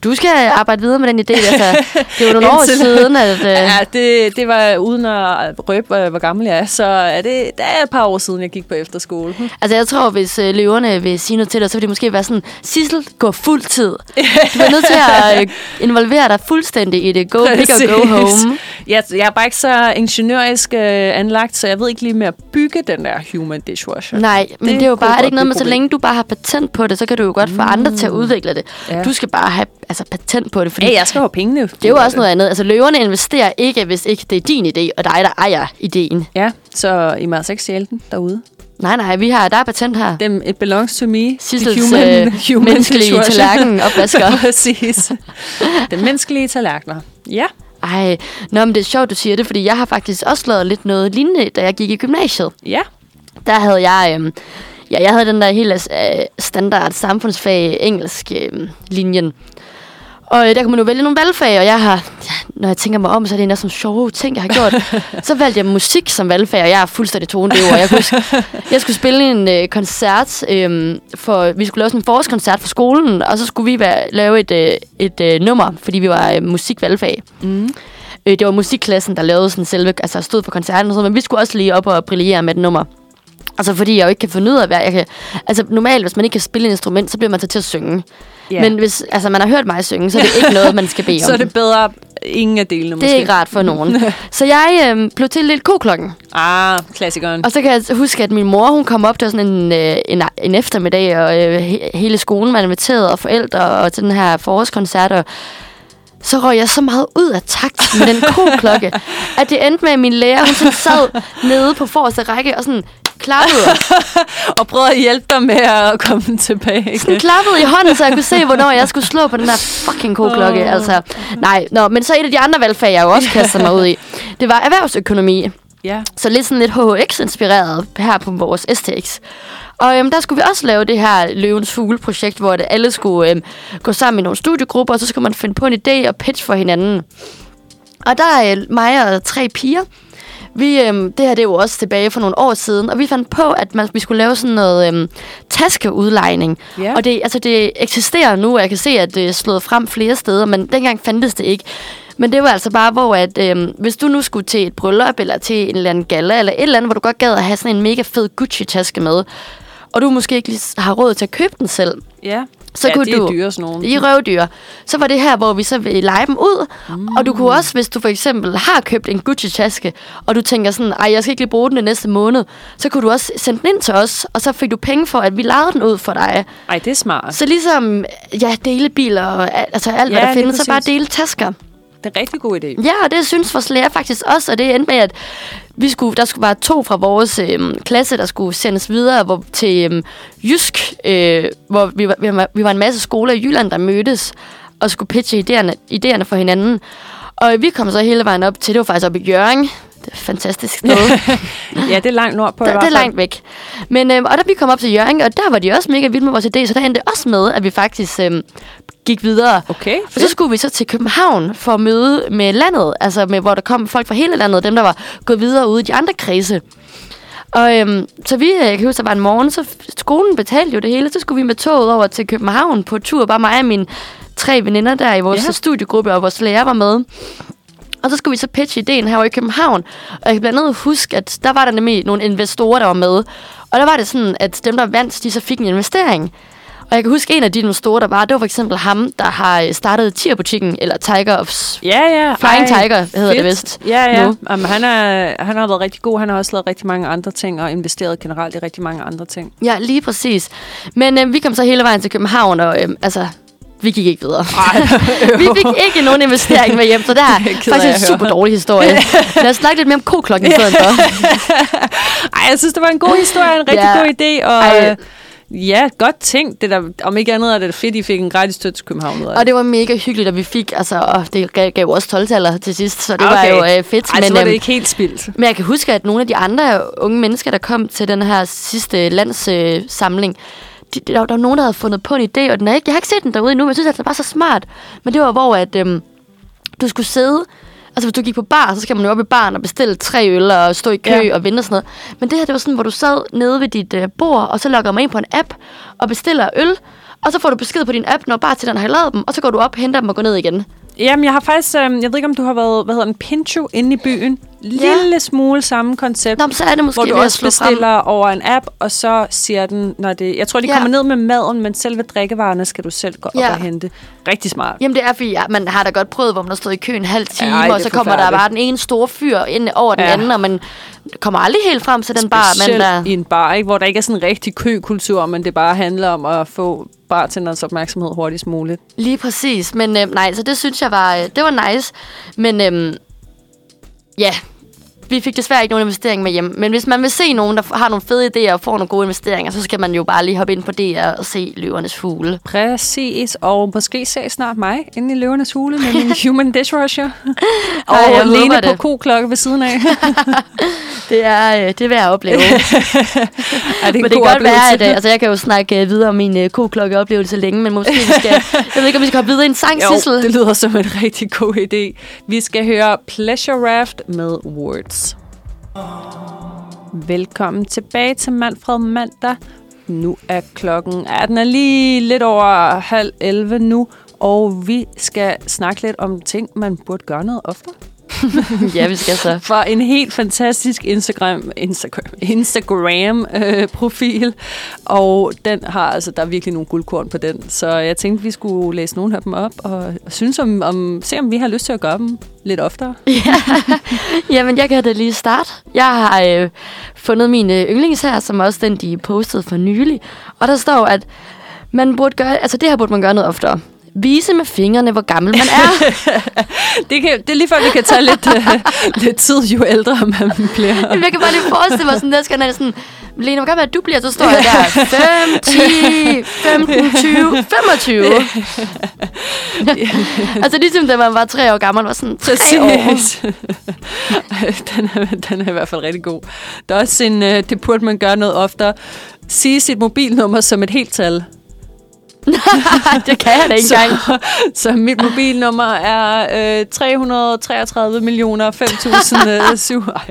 du skal arbejde videre med den idé. Altså, det var nogle år siden, at... Øh, Ja, det, det var uden at røbe, hvor, gammel jeg er, så er det, det er et par år siden, jeg gik på efterskole. Hm. Altså, jeg tror, hvis øh, løverne vil sige noget til dig, så vil det måske være sådan, Sissel, gå fuld tid. Du er nødt til at øh, involvere dig fuldstændig i det. Go big og go home. Jeg, jeg er bare ikke så ingeniørisk øh, anlagt, så jeg ved ikke lige med at bygge den der human dishwasher. Nej, men det, det er jo bare, er det ikke noget med, så længe du bare har patent på det, så kan du godt få andre til at udvikle det. Ja. Du skal bare have altså, patent på det, fordi Ja, jeg skal have pengene. det er jo også noget andet. Altså, løverne investerer ikke, hvis ikke det er din idé, og dig, der ejer ideen. Ja, så I må altså ikke stjæle den derude. Nej, nej, vi har, der er patent her. Dem, it belongs to me. Sissels, The øh, menneskelige tallerken opvasker. Præcis. Den menneskelige tallerkener. Ja. Ej, nå, men det er sjovt, du siger det, fordi jeg har faktisk også lavet lidt noget lignende, da jeg gik i gymnasiet. Ja. Der havde jeg, øh, ja, jeg havde den der helt øh, standard samfundsfag engelsk øh, linjen. Og øh, der kan man jo vælge nogle valgfag, og jeg har, ja, når jeg tænker mig om, så er det en af sådan sjove ting, jeg har gjort. så valgte jeg musik som valgfag, og jeg er fuldstændig tonedøv, og jeg, kunne jeg skulle spille en øh, koncert, øh, for vi skulle lave sådan en forårskoncert for skolen, og så skulle vi være, lave et, øh, et øh, nummer, fordi vi var øh, musikvalgfag. Mm. Øh, det var musikklassen, der lavede sådan selve, altså stod for koncerten og sådan, men vi skulle også lige op og brillere med et nummer. Altså fordi jeg jo ikke kan finde ud af, hvad jeg kan... Altså normalt, hvis man ikke kan spille et instrument, så bliver man så til at synge. Ja. Men hvis altså, man har hørt mig synge, så er det ikke noget, man skal bede om. så er det bedre ingen af delene, det måske. er ikke rart for nogen. så jeg øh, blev til lidt koklokken. Ah, klassikeren. Og så kan jeg huske, at min mor, hun kom op til sådan en, øh, en, en eftermiddag, og øh, he, hele skolen var inviteret, og forældre, og til den her forårskoncert, og så røg jeg så meget ud af takt med den koklokke, at det endte med, at min lærer, hun sådan sad nede på forreste række, og sådan klappede, Og prøvede at hjælpe dig med at komme tilbage. sådan klappede i hånden, så jeg kunne se, hvornår jeg skulle slå på den der fucking koklokke. Åh. Altså, nej, nå, men så et af de andre valgfag, jeg jo også kastede mig ud i, det var erhvervsøkonomi. Ja. Så lidt sådan lidt HHX-inspireret her på vores STX. Og øhm, der skulle vi også lave det her Løvens Fugle-projekt, hvor det alle skulle øhm, gå sammen i nogle studiegrupper, og så skulle man finde på en idé og pitch for hinanden. Og der er øh, mig og tre piger. Vi, øhm, det her det er jo også tilbage for nogle år siden, og vi fandt på, at man, vi skulle lave sådan noget øhm, taskeudlejning. Ja. Og det, altså, det eksisterer nu, og jeg kan se, at det er slået frem flere steder, men dengang fandtes det ikke. Men det var altså bare, hvor at, øhm, hvis du nu skulle til et bryllup, eller til en eller anden gala, eller et eller andet, hvor du godt gad at have sådan en mega fed Gucci-taske med, og du måske ikke lige har råd til at købe den selv, Ja. så ja, kunne det du... er dyre sådan nogle. I røvdyr. Så var det her, hvor vi så vil lege dem ud. Mm. Og du kunne også, hvis du for eksempel har købt en Gucci-taske, og du tænker sådan, ej, jeg skal ikke lige bruge den i næste måned, så kunne du også sende den ind til os, og så fik du penge for, at vi lejede den ud for dig. Ej, det er smart. Så ligesom, ja, delebiler og al- altså alt, Ja, hvad der findes, så bare dele tasker. Det er en rigtig god idé. Ja, og det synes vores lærer faktisk også, og det endte med, at vi skulle, der skulle være to fra vores øh, klasse, der skulle sendes videre hvor, til øh, Jysk, øh, hvor vi var, vi, var, vi var en masse skoler i Jylland, der mødtes og skulle pitche idéerne, idéerne for hinanden. Og vi kom så hele vejen op til, det var faktisk op i Jørgen. Fantastisk sted. Ja, det er langt nordpå Der, det er langt væk. Men, øhm, og da vi kom op til Jørgen, og der var de også mega vilde med vores idé, så der endte det også med, at vi faktisk øhm, gik videre. Okay, Og så skulle vi så til København for at møde med landet, altså med, hvor der kom folk fra hele landet, dem der var gået videre ude i de andre kredse. Og øhm, så vi, jeg kan huske, der var en morgen, så skolen betalte jo det hele, så skulle vi med toget over til København på tur, bare mig og mine tre veninder der i vores ja. studiegruppe, og vores lærer var med. Og så skulle vi så pitche ideen her i København. Og jeg kan blandt andet huske, at der var der nemlig nogle investorer, der var med. Og der var det sådan, at dem, der vandt, de så fik en investering. Og jeg kan huske, en af de investorer, der var, det var for eksempel ham, der har øh, startet Tier-butikken, eller Tiger of... Ja, ja. Flying Ej, Tiger hedder fedt. det vist Ja, ja. nu. Jamen, han, er, han har været rigtig god. Han har også lavet rigtig mange andre ting, og investeret generelt i rigtig mange andre ting. Ja, lige præcis. Men øh, vi kom så hele vejen til København, og øh, altså, vi gik ikke videre. vi fik ikke nogen investering med hjem, så det er faktisk en super dårlig historie. Lad os snakke lidt mere om koklokken i stedet for. Ej, jeg synes, det var en god historie, en rigtig Ja. god idé, og Ej. ja, godt tænkt. Det der, om ikke andet er det fedt, I fik en gratis støtte til København af Og det. var mega hyggeligt, at vi fik, altså, og det gav, gav også 12 til sidst, så det Okay. var jo øh, fedt. Ej, så men, var øhm, det ikke helt spildt. Men jeg kan huske, at nogle af de andre unge mennesker, der kom til den her sidste landssamling, øh, de, der, der var nogen, der havde fundet på en idé, og den er ikke, jeg har ikke set den derude endnu, men jeg synes, at den var så smart. Men det var, hvor at, øhm, du skulle sidde, altså hvis du gik på bar, så skal man jo op i baren og bestille tre øl og stå i kø Ja. og vente og sådan noget. Men det her, det var sådan, hvor du sad nede ved dit øh, bord, og så logger man ind på en app og bestiller øl, og så får du besked på din app, når bare til den har lavet dem, og så går du op, henter dem og går ned igen. Jamen, jeg har faktisk, øh, jeg ved ikke, om du har været, hvad hedder den, Pincho inde i byen. Lille smule samme koncept. Nå, så er det måske hvor du også slå frem. bestiller over en app, og så siger den, når det... Jeg tror, de Ja. kommer ned med maden, men selve drikkevarerne skal du selv gå op Ja. og hente. Rigtig smart. Jamen det er fordi, ja, man har da godt prøvet, hvor man har stået i kø en halv time, Ej, og så kommer der bare den ene store fyr ind over den Ja. ja. anden, og man kommer aldrig helt frem til den bar, Specielt der... i en bar, ikke? hvor der ikke er sådan en rigtig køkultur, men det bare handler om at få bartenderens opmærksomhed hurtigst muligt. Lige præcis, men øh, nej, så det synes jeg var, øh, det var nice, men øh, ja, vi fik desværre ikke nogen investering med hjem. Men hvis man vil se nogen, der har nogle fede idéer og får nogle gode investeringer, så skal man jo bare lige hoppe ind på DR og se Løvernes Fugle. Præcis, og måske se snart mig inde i løvernes hule med min human dishwasher. og Ej, jeg Lene på koklokke ved siden af. Det er, øh, det er værd at opleve. er det en men det kan godt være, at øh, altså, jeg kan jo snakke øh, videre om min øh, ko-klokke-oplevelse længe, men måske vi skal, jeg ved ikke, om vi skal hoppe videre i en sang, Jo, Sissel. det lyder som en rigtig god idé. Vi skal høre Pleasure Raft med Words. Velkommen tilbage til Manfred Mandag. Nu er klokken, ja, den er lige lidt over halv 11 nu, og vi skal snakke lidt om ting, man burde gøre noget ofte. ja, vi skal så. fra en helt fantastisk Instagram, Instagram, Instagram øh, profil, og den har altså der er virkelig nogle guldkorn på den. Så jeg tænkte vi skulle læse nogle af dem op og, og synes om, om se om vi har lyst til at gøre dem lidt oftere. ja. Jamen, jeg kan da lige starte. Jeg har øh, fundet mine yndlings her, som også den, de postede for nylig. Og der står, at man burde gøre, altså det her burde man gøre noget oftere. Vise med fingrene, hvor gammel man er. det, kan, det er lige før, vi kan tage lidt, øh, lidt tid, jo ældre man bliver. Jamen, jeg kan bare lige forestille mig sådan, der skal sådan, Lena, hvor gammel er du bliver? Så står jeg der, 5, 10, 15, 20, 25. altså ligesom da man var tre år gammel, var sådan tre år. Præcis. den, er, den er i hvert fald rigtig god. Der er også en, øh, det burde man gøre noget oftere. Sige sit mobilnummer som et helt tal. Det kan jeg da ikke engang. Så, så mit mobilnummer er øh, 333 millioner 5.007. Ej,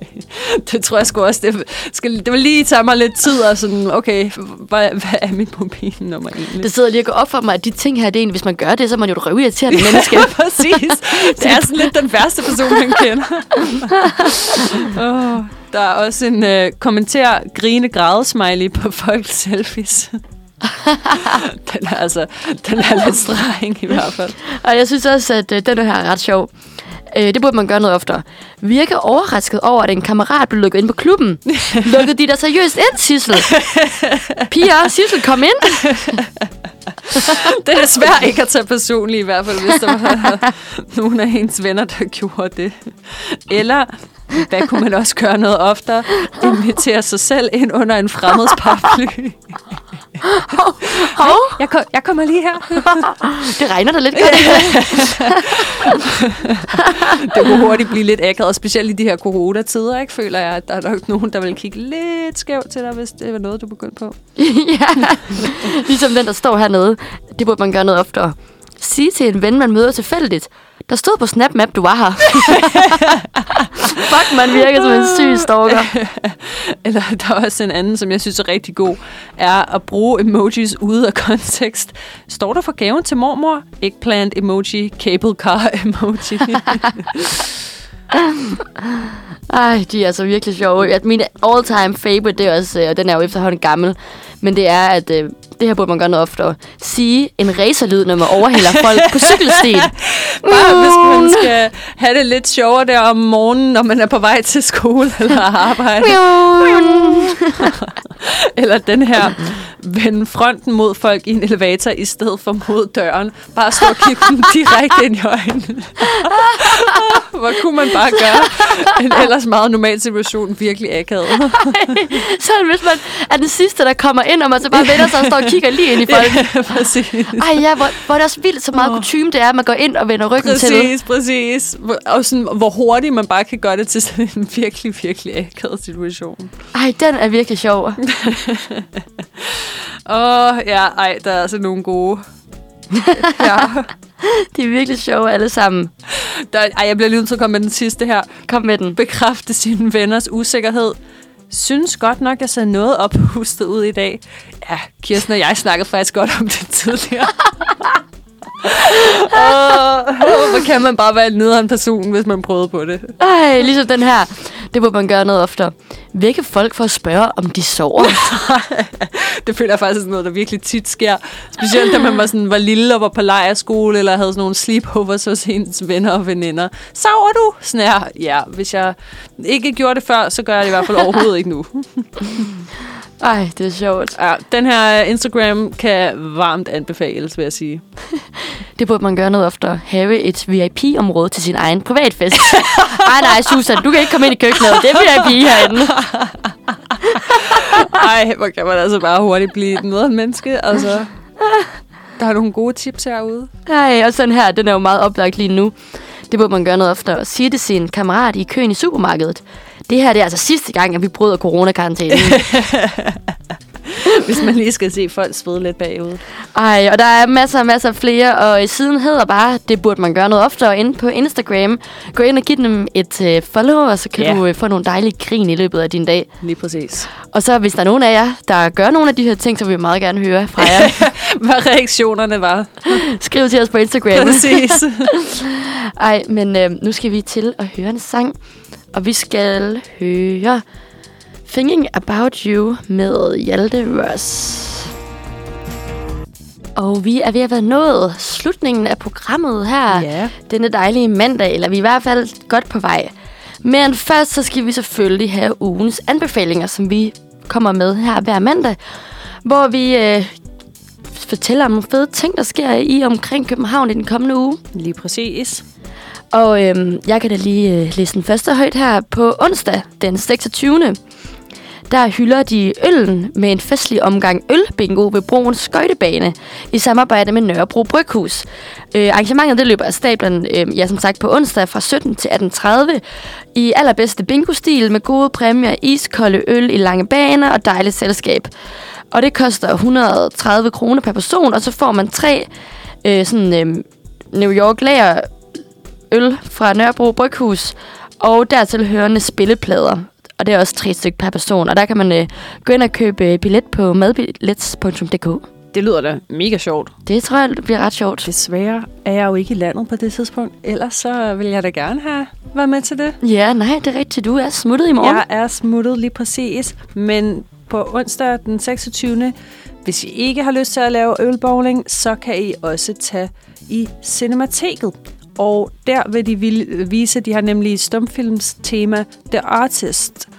det tror jeg sgu også. Det, skal, det vil lige tage mig lidt tid og sådan, okay, hvad, hvad er mit mobilnummer egentlig? Det sidder lige og går op for mig, at de ting her, det er egentlig, hvis man gør det, så er man jo et røvirriterende menneske. Ja, præcis. Det er sådan lidt den værste person, man kender. oh, der er også en øh, kommentar grine græde smiley på folks selfies. den er altså den er lidt streng i hvert fald. Og jeg synes også, at øh, den her er ret sjov. Øh, det burde man gøre noget oftere. Virke overrasket over, at en kammerat blev lukket ind på klubben. Lukkede de der seriøst ind, Sissel? Piger, Sissel, kom ind. det er svært ikke at tage personligt i hvert fald, hvis der var nogen af ens venner, der gjorde det. Eller, hvad kunne man også gøre noget oftere? Invitere sig selv ind under en fremmeds paraply. Hov, hov. Jeg, kom, jeg kommer lige her. Det regner da lidt godt. det kunne hurtigt blive lidt akavet, specielt i de her coronatider, ikke? føler jeg, at der er nok nogen, der vil kigge lidt skævt til dig, hvis det var noget, du begyndte på. ja, ligesom den, der står hernede. Det burde man gøre noget oftere. Sige til en ven, man møder tilfældigt. Der stod på SnapMap, du var her. Fuck, man virker som en syg stalker. Eller der er også en anden, som jeg synes er rigtig god, er at bruge emojis ude af kontekst. Står der for gaven til mormor? Eggplant emoji, cable car emoji. Ej, de er altså virkelig sjove. At min all-time favorite, det er også, øh, og den er jo efterhånden gammel, men det er, at øh, det her burde man gøre noget oftere. Sige en racerlyd, når man overhælder folk på cykelstien. Bare hvis man skal have det lidt sjovere der om morgenen, når man er på vej til skole eller arbejde. eller den her, vende fronten mod folk i en elevator, i stedet for mod døren. Bare stå og kigge dem direkte ind i øjnene. Hvor kunne man bare gøre en ellers meget normal situation virkelig akavet. så hvis man er den sidste, der kommer ind, og man så bare vender sig og står og kigger lige ind i folk. Ja, præcis. Ej ja, hvor, hvor er det også vildt, så meget oh. kutume det er, at man går ind og vender ryggen præcis, til. Præcis, præcis. Og sådan, hvor hurtigt man bare kan gøre det til sådan en virkelig, virkelig akavet situation. Ej, den er virkelig sjov. Åh, oh, ja, ej, der er altså nogle gode. ja. De er virkelig sjove alle sammen. Der, ej, jeg bliver lige nødt til at komme med den sidste her. Kom med den. Bekræfte sine venners usikkerhed. Synes godt nok, jeg ser noget ophustet ud i dag. Ja, Kirsten og jeg snakkede faktisk godt om det tidligere. oh, hvor kan man bare være en nederen person, hvis man prøvede på det. Ej, ligesom den her. Det må man gøre noget oftere. Vække folk for at spørge, om de sover. det føler jeg faktisk sådan noget, der virkelig tit sker. Specielt da man var, sådan, var lille og var på lejerskole, eller havde sådan nogle sleepovers hos ens venner og veninder. Sover du? Sådan her. Ja, hvis jeg ikke gjorde det før, så gør jeg det i hvert fald overhovedet ikke nu. Ej, det er sjovt. Ja, den her Instagram kan varmt anbefales, vil jeg sige. Det burde man gøre noget oftere. Have et VIP-område til sin egen privatfest. Ej nej, Susan, du kan ikke komme ind i køkkenet. Det er VIP herinde. Ej, hvor kan man altså bare hurtigt blive et nederen menneske. Altså, der er nogle gode tips herude. Ej, og sådan her, den er jo meget oplagt lige nu. Det burde man gøre noget oftere. Sige det til sin kammerat i køen i supermarkedet. Det her det er altså sidste gang, at vi bryder coronakarantænen. Hvis man lige skal se folk svede lidt bagud. Ej, og der er masser og masser af flere, og siden hedder bare, det burde man gøre noget oftere inde på Instagram. Gå ind og giv dem et uh, follow, og så kan Ja. du uh, få nogle dejlige grin i løbet af din dag. Lige præcis. Og så hvis der er nogen af jer, der gør nogle af de her ting, så vil vi meget gerne høre fra jer. Hvad reaktionerne var. Skriv til os på Instagram. Præcis. Ej, men øh, nu skal vi til at høre en sang. Og vi skal høre Thinking About You med Hjalte Ross. Og vi er ved at være nået slutningen af programmet her. ja. Denne dejlige mandag, eller vi er i hvert fald godt på vej. Men først så skal vi selvfølgelig have ugens anbefalinger, som vi kommer med her hver mandag. Hvor vi øh, fortæller om nogle fede ting, der sker i omkring København i den kommende uge. Lige præcis. Og øhm, jeg kan da lige øh, læse den første højt her på onsdag, den 26. Der hylder de øllen med en festlig omgang ølbingo ved Broens Skøjtebane i samarbejde med Nørrebro Bryghus. Øh, arrangementet det løber af stablen, øh, ja, som sagt, på onsdag fra 17 til 18.30 i allerbedste bingo-stil med gode præmier, iskolde øl i lange baner og dejligt selskab. Og det koster 130 kroner per person, og så får man tre øh, sådan, øh, New York lager øl fra Nørrebro Bryghus, og dertil hørende spilleplader. Og det er også tre stykker per person, og der kan man øh, gå ind og købe øh, billet på madbillets.dk. Det lyder da mega sjovt. Det tror jeg det bliver ret sjovt. Desværre er jeg jo ikke i landet på det tidspunkt. Ellers så vil jeg da gerne have været med til det. Ja, nej, det er rigtigt. Du er smuttet i morgen. Jeg er smuttet lige præcis, men på onsdag den 26. Hvis I ikke har lyst til at lave ølbowling, så kan I også tage i Cinemateket. Og der vil de vise, de har nemlig stumfilms tema The Artist.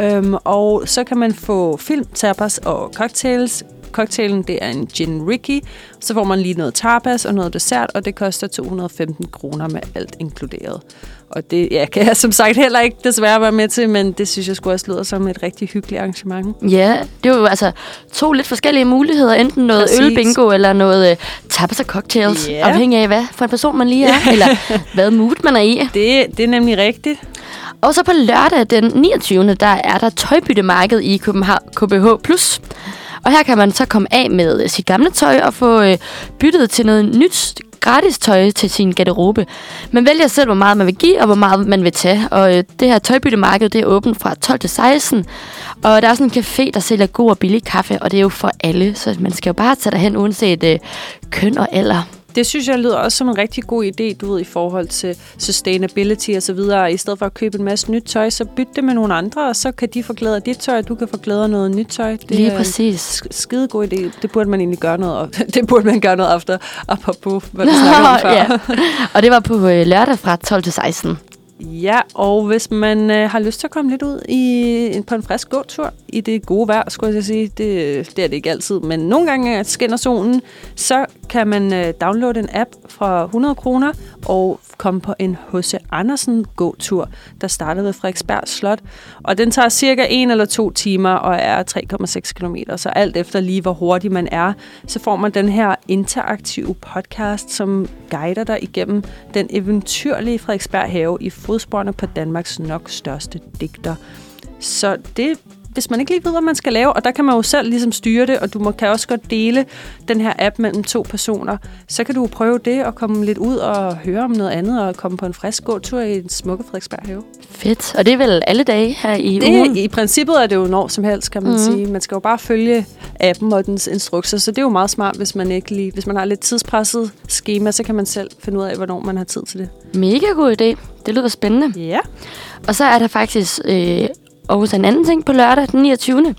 Øhm, og så kan man få film, tapas og cocktails. Cocktailen, det er en gin Ricky. Så får man lige noget tapas og noget dessert, og det koster 215 kroner med alt inkluderet. Og det ja, kan jeg som sagt heller ikke desværre være med til, men det synes jeg skulle også lyder som et rigtig hyggeligt arrangement. Ja, det er jo altså to lidt forskellige muligheder. Enten noget Præcis. ølbingo eller noget øh, tapas og cocktails. Ja. Afhængig af, hvad for en person man lige er, eller hvad mood man er i. Det, det er nemlig rigtigt. Og så på lørdag den 29. der er der tøjbyttemarked i København, KBH+. Og her kan man så komme af med sit gamle tøj og få øh, byttet til noget nyt gratis tøj til sin garderobe. Man vælger selv, hvor meget man vil give, og hvor meget man vil tage. Og øh, det her tøjbyttemarked, det er åbent fra 12 til 16. Og der er sådan en café, der sælger god og billig kaffe, og det er jo for alle. Så man skal jo bare tage derhen, uanset øh, køn og alder. Det synes jeg lyder også som en rigtig god idé, du ved, i forhold til sustainability og så videre. I stedet for at købe en masse nyt tøj, så byt det med nogle andre, og så kan de få glæde af dit tøj, og du kan få glæde af noget nyt tøj. Det Lige er præcis. en sk- skide god idé. Det burde man egentlig gøre noget Det burde man gøre noget efter, apropos, hvad vi snakkede om før. ja. Og det var på øh, lørdag fra 12 til 16. Ja, og hvis man øh, har lyst til at komme lidt ud i, på en frisk gåtur i det gode vejr, skulle jeg sige, det, det er det ikke altid, men nogle gange skinner solen, så kan man øh, downloade en app fra 100 kroner og kom på en H.C. Andersen gåtur, der startede ved Frederiksberg Slot. Og den tager cirka en eller to timer og er 3,6 km, så alt efter lige hvor hurtig man er, så får man den her interaktive podcast, som guider dig igennem den eventyrlige Frederiksberg have i fodsporene på Danmarks nok største digter. Så det hvis man ikke lige ved, hvad man skal lave, og der kan man jo selv ligesom styre det, og du må, kan også godt dele den her app mellem to personer, så kan du prøve det og komme lidt ud og høre om noget andet, og komme på en frisk gåtur i en smukke Frederiksberg have. Fedt. Og det er vel alle dage her i ugen? Det, I princippet er det jo når som helst, kan man mm. sige. Man skal jo bare følge appen og dens instrukser, så det er jo meget smart, hvis man ikke lige, hvis man har lidt tidspresset schema, så kan man selv finde ud af, hvornår man har tid til det. Mega god idé. Det lyder spændende. Ja. Og så er der faktisk øh, også en anden ting på lørdag den 29.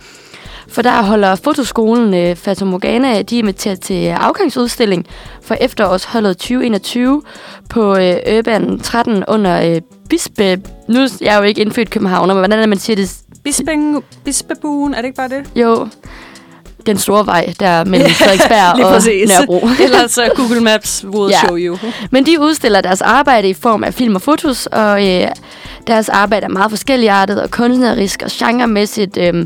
For der holder fotoskolen øh, Fata Morgana, de er inviteret til afgangsudstilling for efterårsholdet 2021 på øh, Urban 13 under øh, Bispe... Nu er jeg jo ikke indfødt københavner, men hvordan er det, man siger det? Bispeng, Bispebuen, er det ikke bare det? Jo, den store vej der mellem Frederiksberg og præcis. Nørrebro. Ellers så Google Maps will Ja. show you. Men de udstiller deres arbejde i form af film og fotos, og øh, deres arbejde er meget forskelligartet og kunstnerisk og genremæssigt. Øh,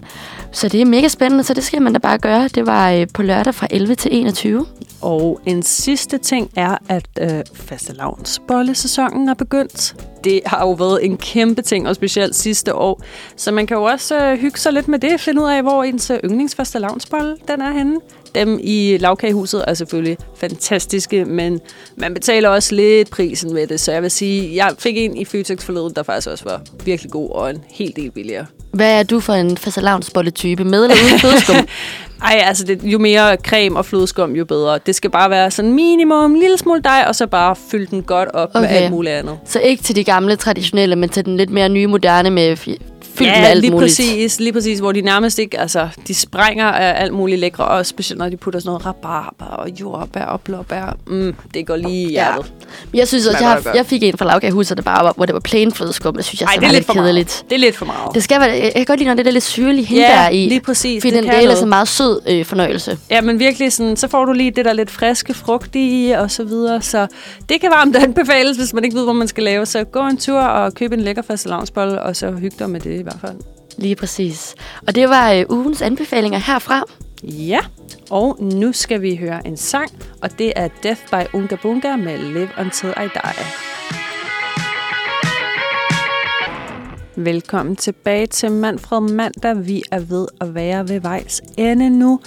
så det er mega spændende, så det skal man da bare gøre. Det var øh, på lørdag fra 11 til 21. Og en sidste ting er, at øh, fastelavnsbollesæsonen er begyndt. Det har jo været en kæmpe ting, og specielt sidste år. Så man kan jo også øh, hygge sig lidt med det, finde ud af, hvor ens øh, yndlingsfastelavnsbolle den er henne. Dem i lavkagehuset er selvfølgelig fantastiske, men man betaler også lidt prisen med det. Så jeg vil sige, jeg fik en i Føtex forleden, der faktisk også var virkelig god og en helt del billigere. Hvad er du for en fastelavnsbolle-type? Med eller uden flødeskum? Ej, altså det, jo mere creme og flødeskum, jo bedre. Det skal bare være sådan minimum en lille smule dej, og så bare fylde den godt op okay. med alt muligt andet. Så ikke til de gamle traditionelle, men til den lidt mere nye moderne med fyldt ja, med alt lige muligt. præcis, lige præcis, hvor de nærmest ikke, altså, de sprænger af alt muligt lækre, og specielt når de putter sådan noget rabarber og jordbær og blåbær. Mm, det går lige i Ja. hjertet. Men Jeg synes også, jeg, har, jeg fik en fra lavkagehuset, der bare var, hvor det var plain flødeskum. Det synes jeg Ej, det er var lidt lidt for kedeligt. meget. Det er lidt for meget. Det skal være, jeg kan godt lide, når det er lidt syrlige hindbær i. lige præcis. Fordi det den kan del er noget. så meget sød øh, fornøjelse. Ja, men virkelig sådan, så får du lige det der lidt friske frugt i, og så videre. Så det kan varmt anbefales, hvis man ikke ved, hvor man skal lave. Så gå en tur og køb en lækker fastelavnsbolle, og så hygge dig med det hvert fald. Lige præcis. Og det var øh, ugens anbefalinger herfra. Ja, og nu skal vi høre en sang, og det er Death by Unga Bunga med Live Until I Die. Velkommen tilbage til Manfred Mandag. Vi er ved at være ved vejs ende nu.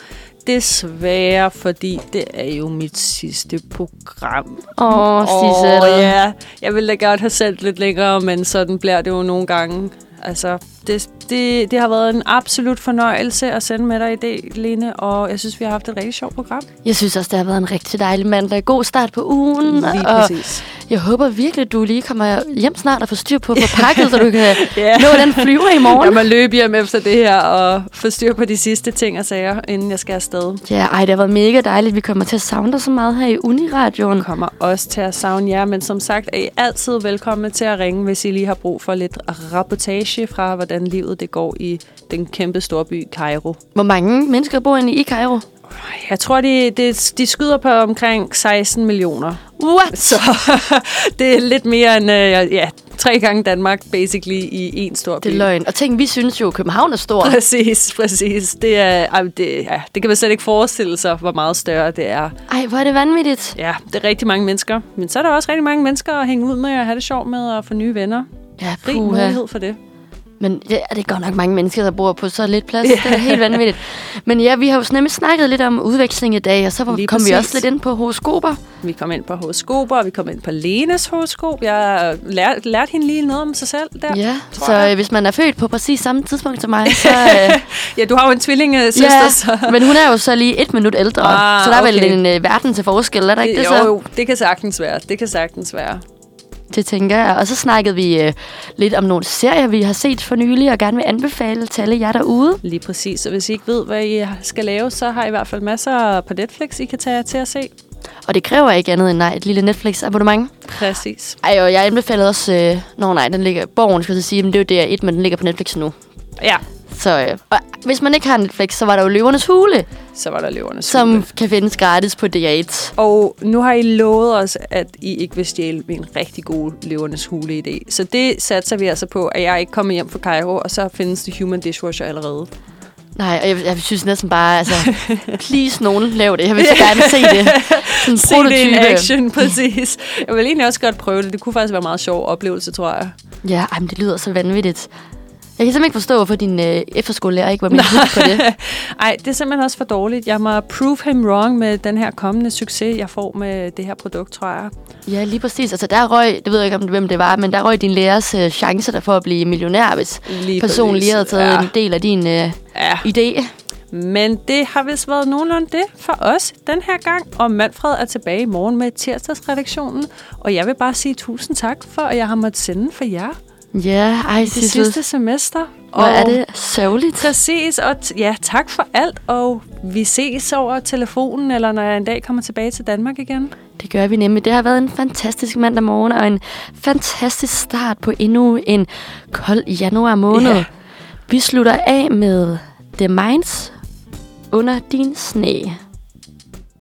Desværre, fordi det er jo mit sidste program. Åh, Sisse. Åh, ja. Jeg ville da godt have sendt lidt længere, men sådan bliver det jo nogle gange. Altså, det, det, det har været en absolut fornøjelse at sende med dig i dag, Lene, og jeg synes, vi har haft et rigtig sjovt program. Jeg synes også, det har været en rigtig dejlig mandag. God start på ugen. Lige og præcis. jeg håber virkelig, at du lige kommer hjem snart og får styr på, på pakket, så du kan Ja. nå den flyver i morgen. Jeg må løbe hjem efter det her og få styr på de sidste ting og sager, inden jeg skal afsted. Ja, ej, det har været mega dejligt. Vi kommer til at savne dig så meget her i Uniradioen. Jeg kommer også til at savne jer, men som sagt er I altid velkomne til at ringe, hvis I lige har brug for lidt rapportage fra, hvordan livet det går i den kæmpe store by Cairo. Hvor mange mennesker bor inde i Cairo? Jeg tror, de, de, de skyder på omkring 16 millioner. What? Så det er lidt mere end øh, ja, tre gange Danmark, basically, i en stor by. Det er løgn. Og tænk, vi synes jo, at København er stor. Præcis, præcis. Det, er, det, ja, det kan man slet ikke forestille sig, hvor meget større det er. Ej, hvor er det vanvittigt. Ja, det er rigtig mange mennesker. Men så er der også rigtig mange mennesker at hænge ud med og have det sjovt med og få nye venner. Ja, Rig puha. mulighed for det. Men ja, det er godt nok mange mennesker, der bor på så lidt plads. Det er helt vanvittigt. Men ja, vi har jo nemlig snakket lidt om udveksling i dag, og så Lige kom vi præcis. også lidt ind på horoskoper. Vi kom ind på horoskoper, og vi kom ind på Lenes horoskop. Jeg lærte, lærte hende lige noget om sig selv der. Ja, tror så jeg. øh, hvis man er født på præcis samme tidspunkt som mig, så... Øh, Ja, du har jo en tvillingesøster, ja, så... men hun er jo så lige et minut ældre, Ah, så der er vel okay. en øh, verden til forskel, er der ikke det, jo, så? jo, det kan sagtens være. Det kan sagtens være. Det tænker jeg. Og så snakkede vi øh, lidt om nogle serier, vi har set for nylig, og gerne vil anbefale til alle jer derude. Lige præcis. Og hvis I ikke ved, hvad I skal lave, så har I i hvert fald masser på Netflix, I kan tage jer til at se. Og det kræver ikke andet end nej, et lille Netflix-abonnement. Præcis. Ej, og jeg anbefalede også... Øh, Nå nej, den ligger... Borgen skal jeg så sige, men det er jo DR1, men den ligger på Netflix nu. Ja, Så øh, og hvis man ikke har Netflix, så var der jo Løvernes Hule, så var der løvernes som hule. kan findes gratis på DR1. Og nu har I lovet os, at I ikke vil stjæle min rigtig gode løvernes hule idé. Så det satser vi altså på, at jeg ikke kommer hjem fra Cairo, og så findes det Human Dishwasher allerede. Nej, og jeg, jeg synes næsten bare, altså, please nogen, lav det. Jeg vil så gerne se det. Sådan Se det in prototype. action, præcis. Jeg vil egentlig også godt prøve det. Det kunne faktisk være en meget sjov oplevelse, tror jeg. Ja, ej, men det lyder så vanvittigt. Jeg kan simpelthen ikke forstå, hvorfor din øh, efterskolelærer ikke var med på det. Ej, det er simpelthen også for dårligt. Jeg må prove him wrong med den her kommende succes, jeg får med det her produkt, tror jeg. Ja, lige præcis. Altså, der røg, det ved jeg ikke, om hvem det var, men der røg din lærers øh, chance der for at blive millionær, hvis Lige personen lige havde taget ja. en del af din øh, Ja. idé. Men det har vist været nogenlunde det for os den her gang. Og Manfred er tilbage i morgen med tirsdagsredaktionen. Og jeg vil bare sige tusind tak for, at jeg har måttet sende for jer Ja, ej, det Sissel. sidste semester. Hvor er det sørgeligt. Præcis, og ja, tak for alt, og vi ses over telefonen, eller når jeg en dag kommer tilbage til Danmark igen. Det gør vi nemlig. Det har været en fantastisk mandag morgen, og en fantastisk start på endnu en kold januar måned. Ja. Vi slutter af med The Minds under din sne.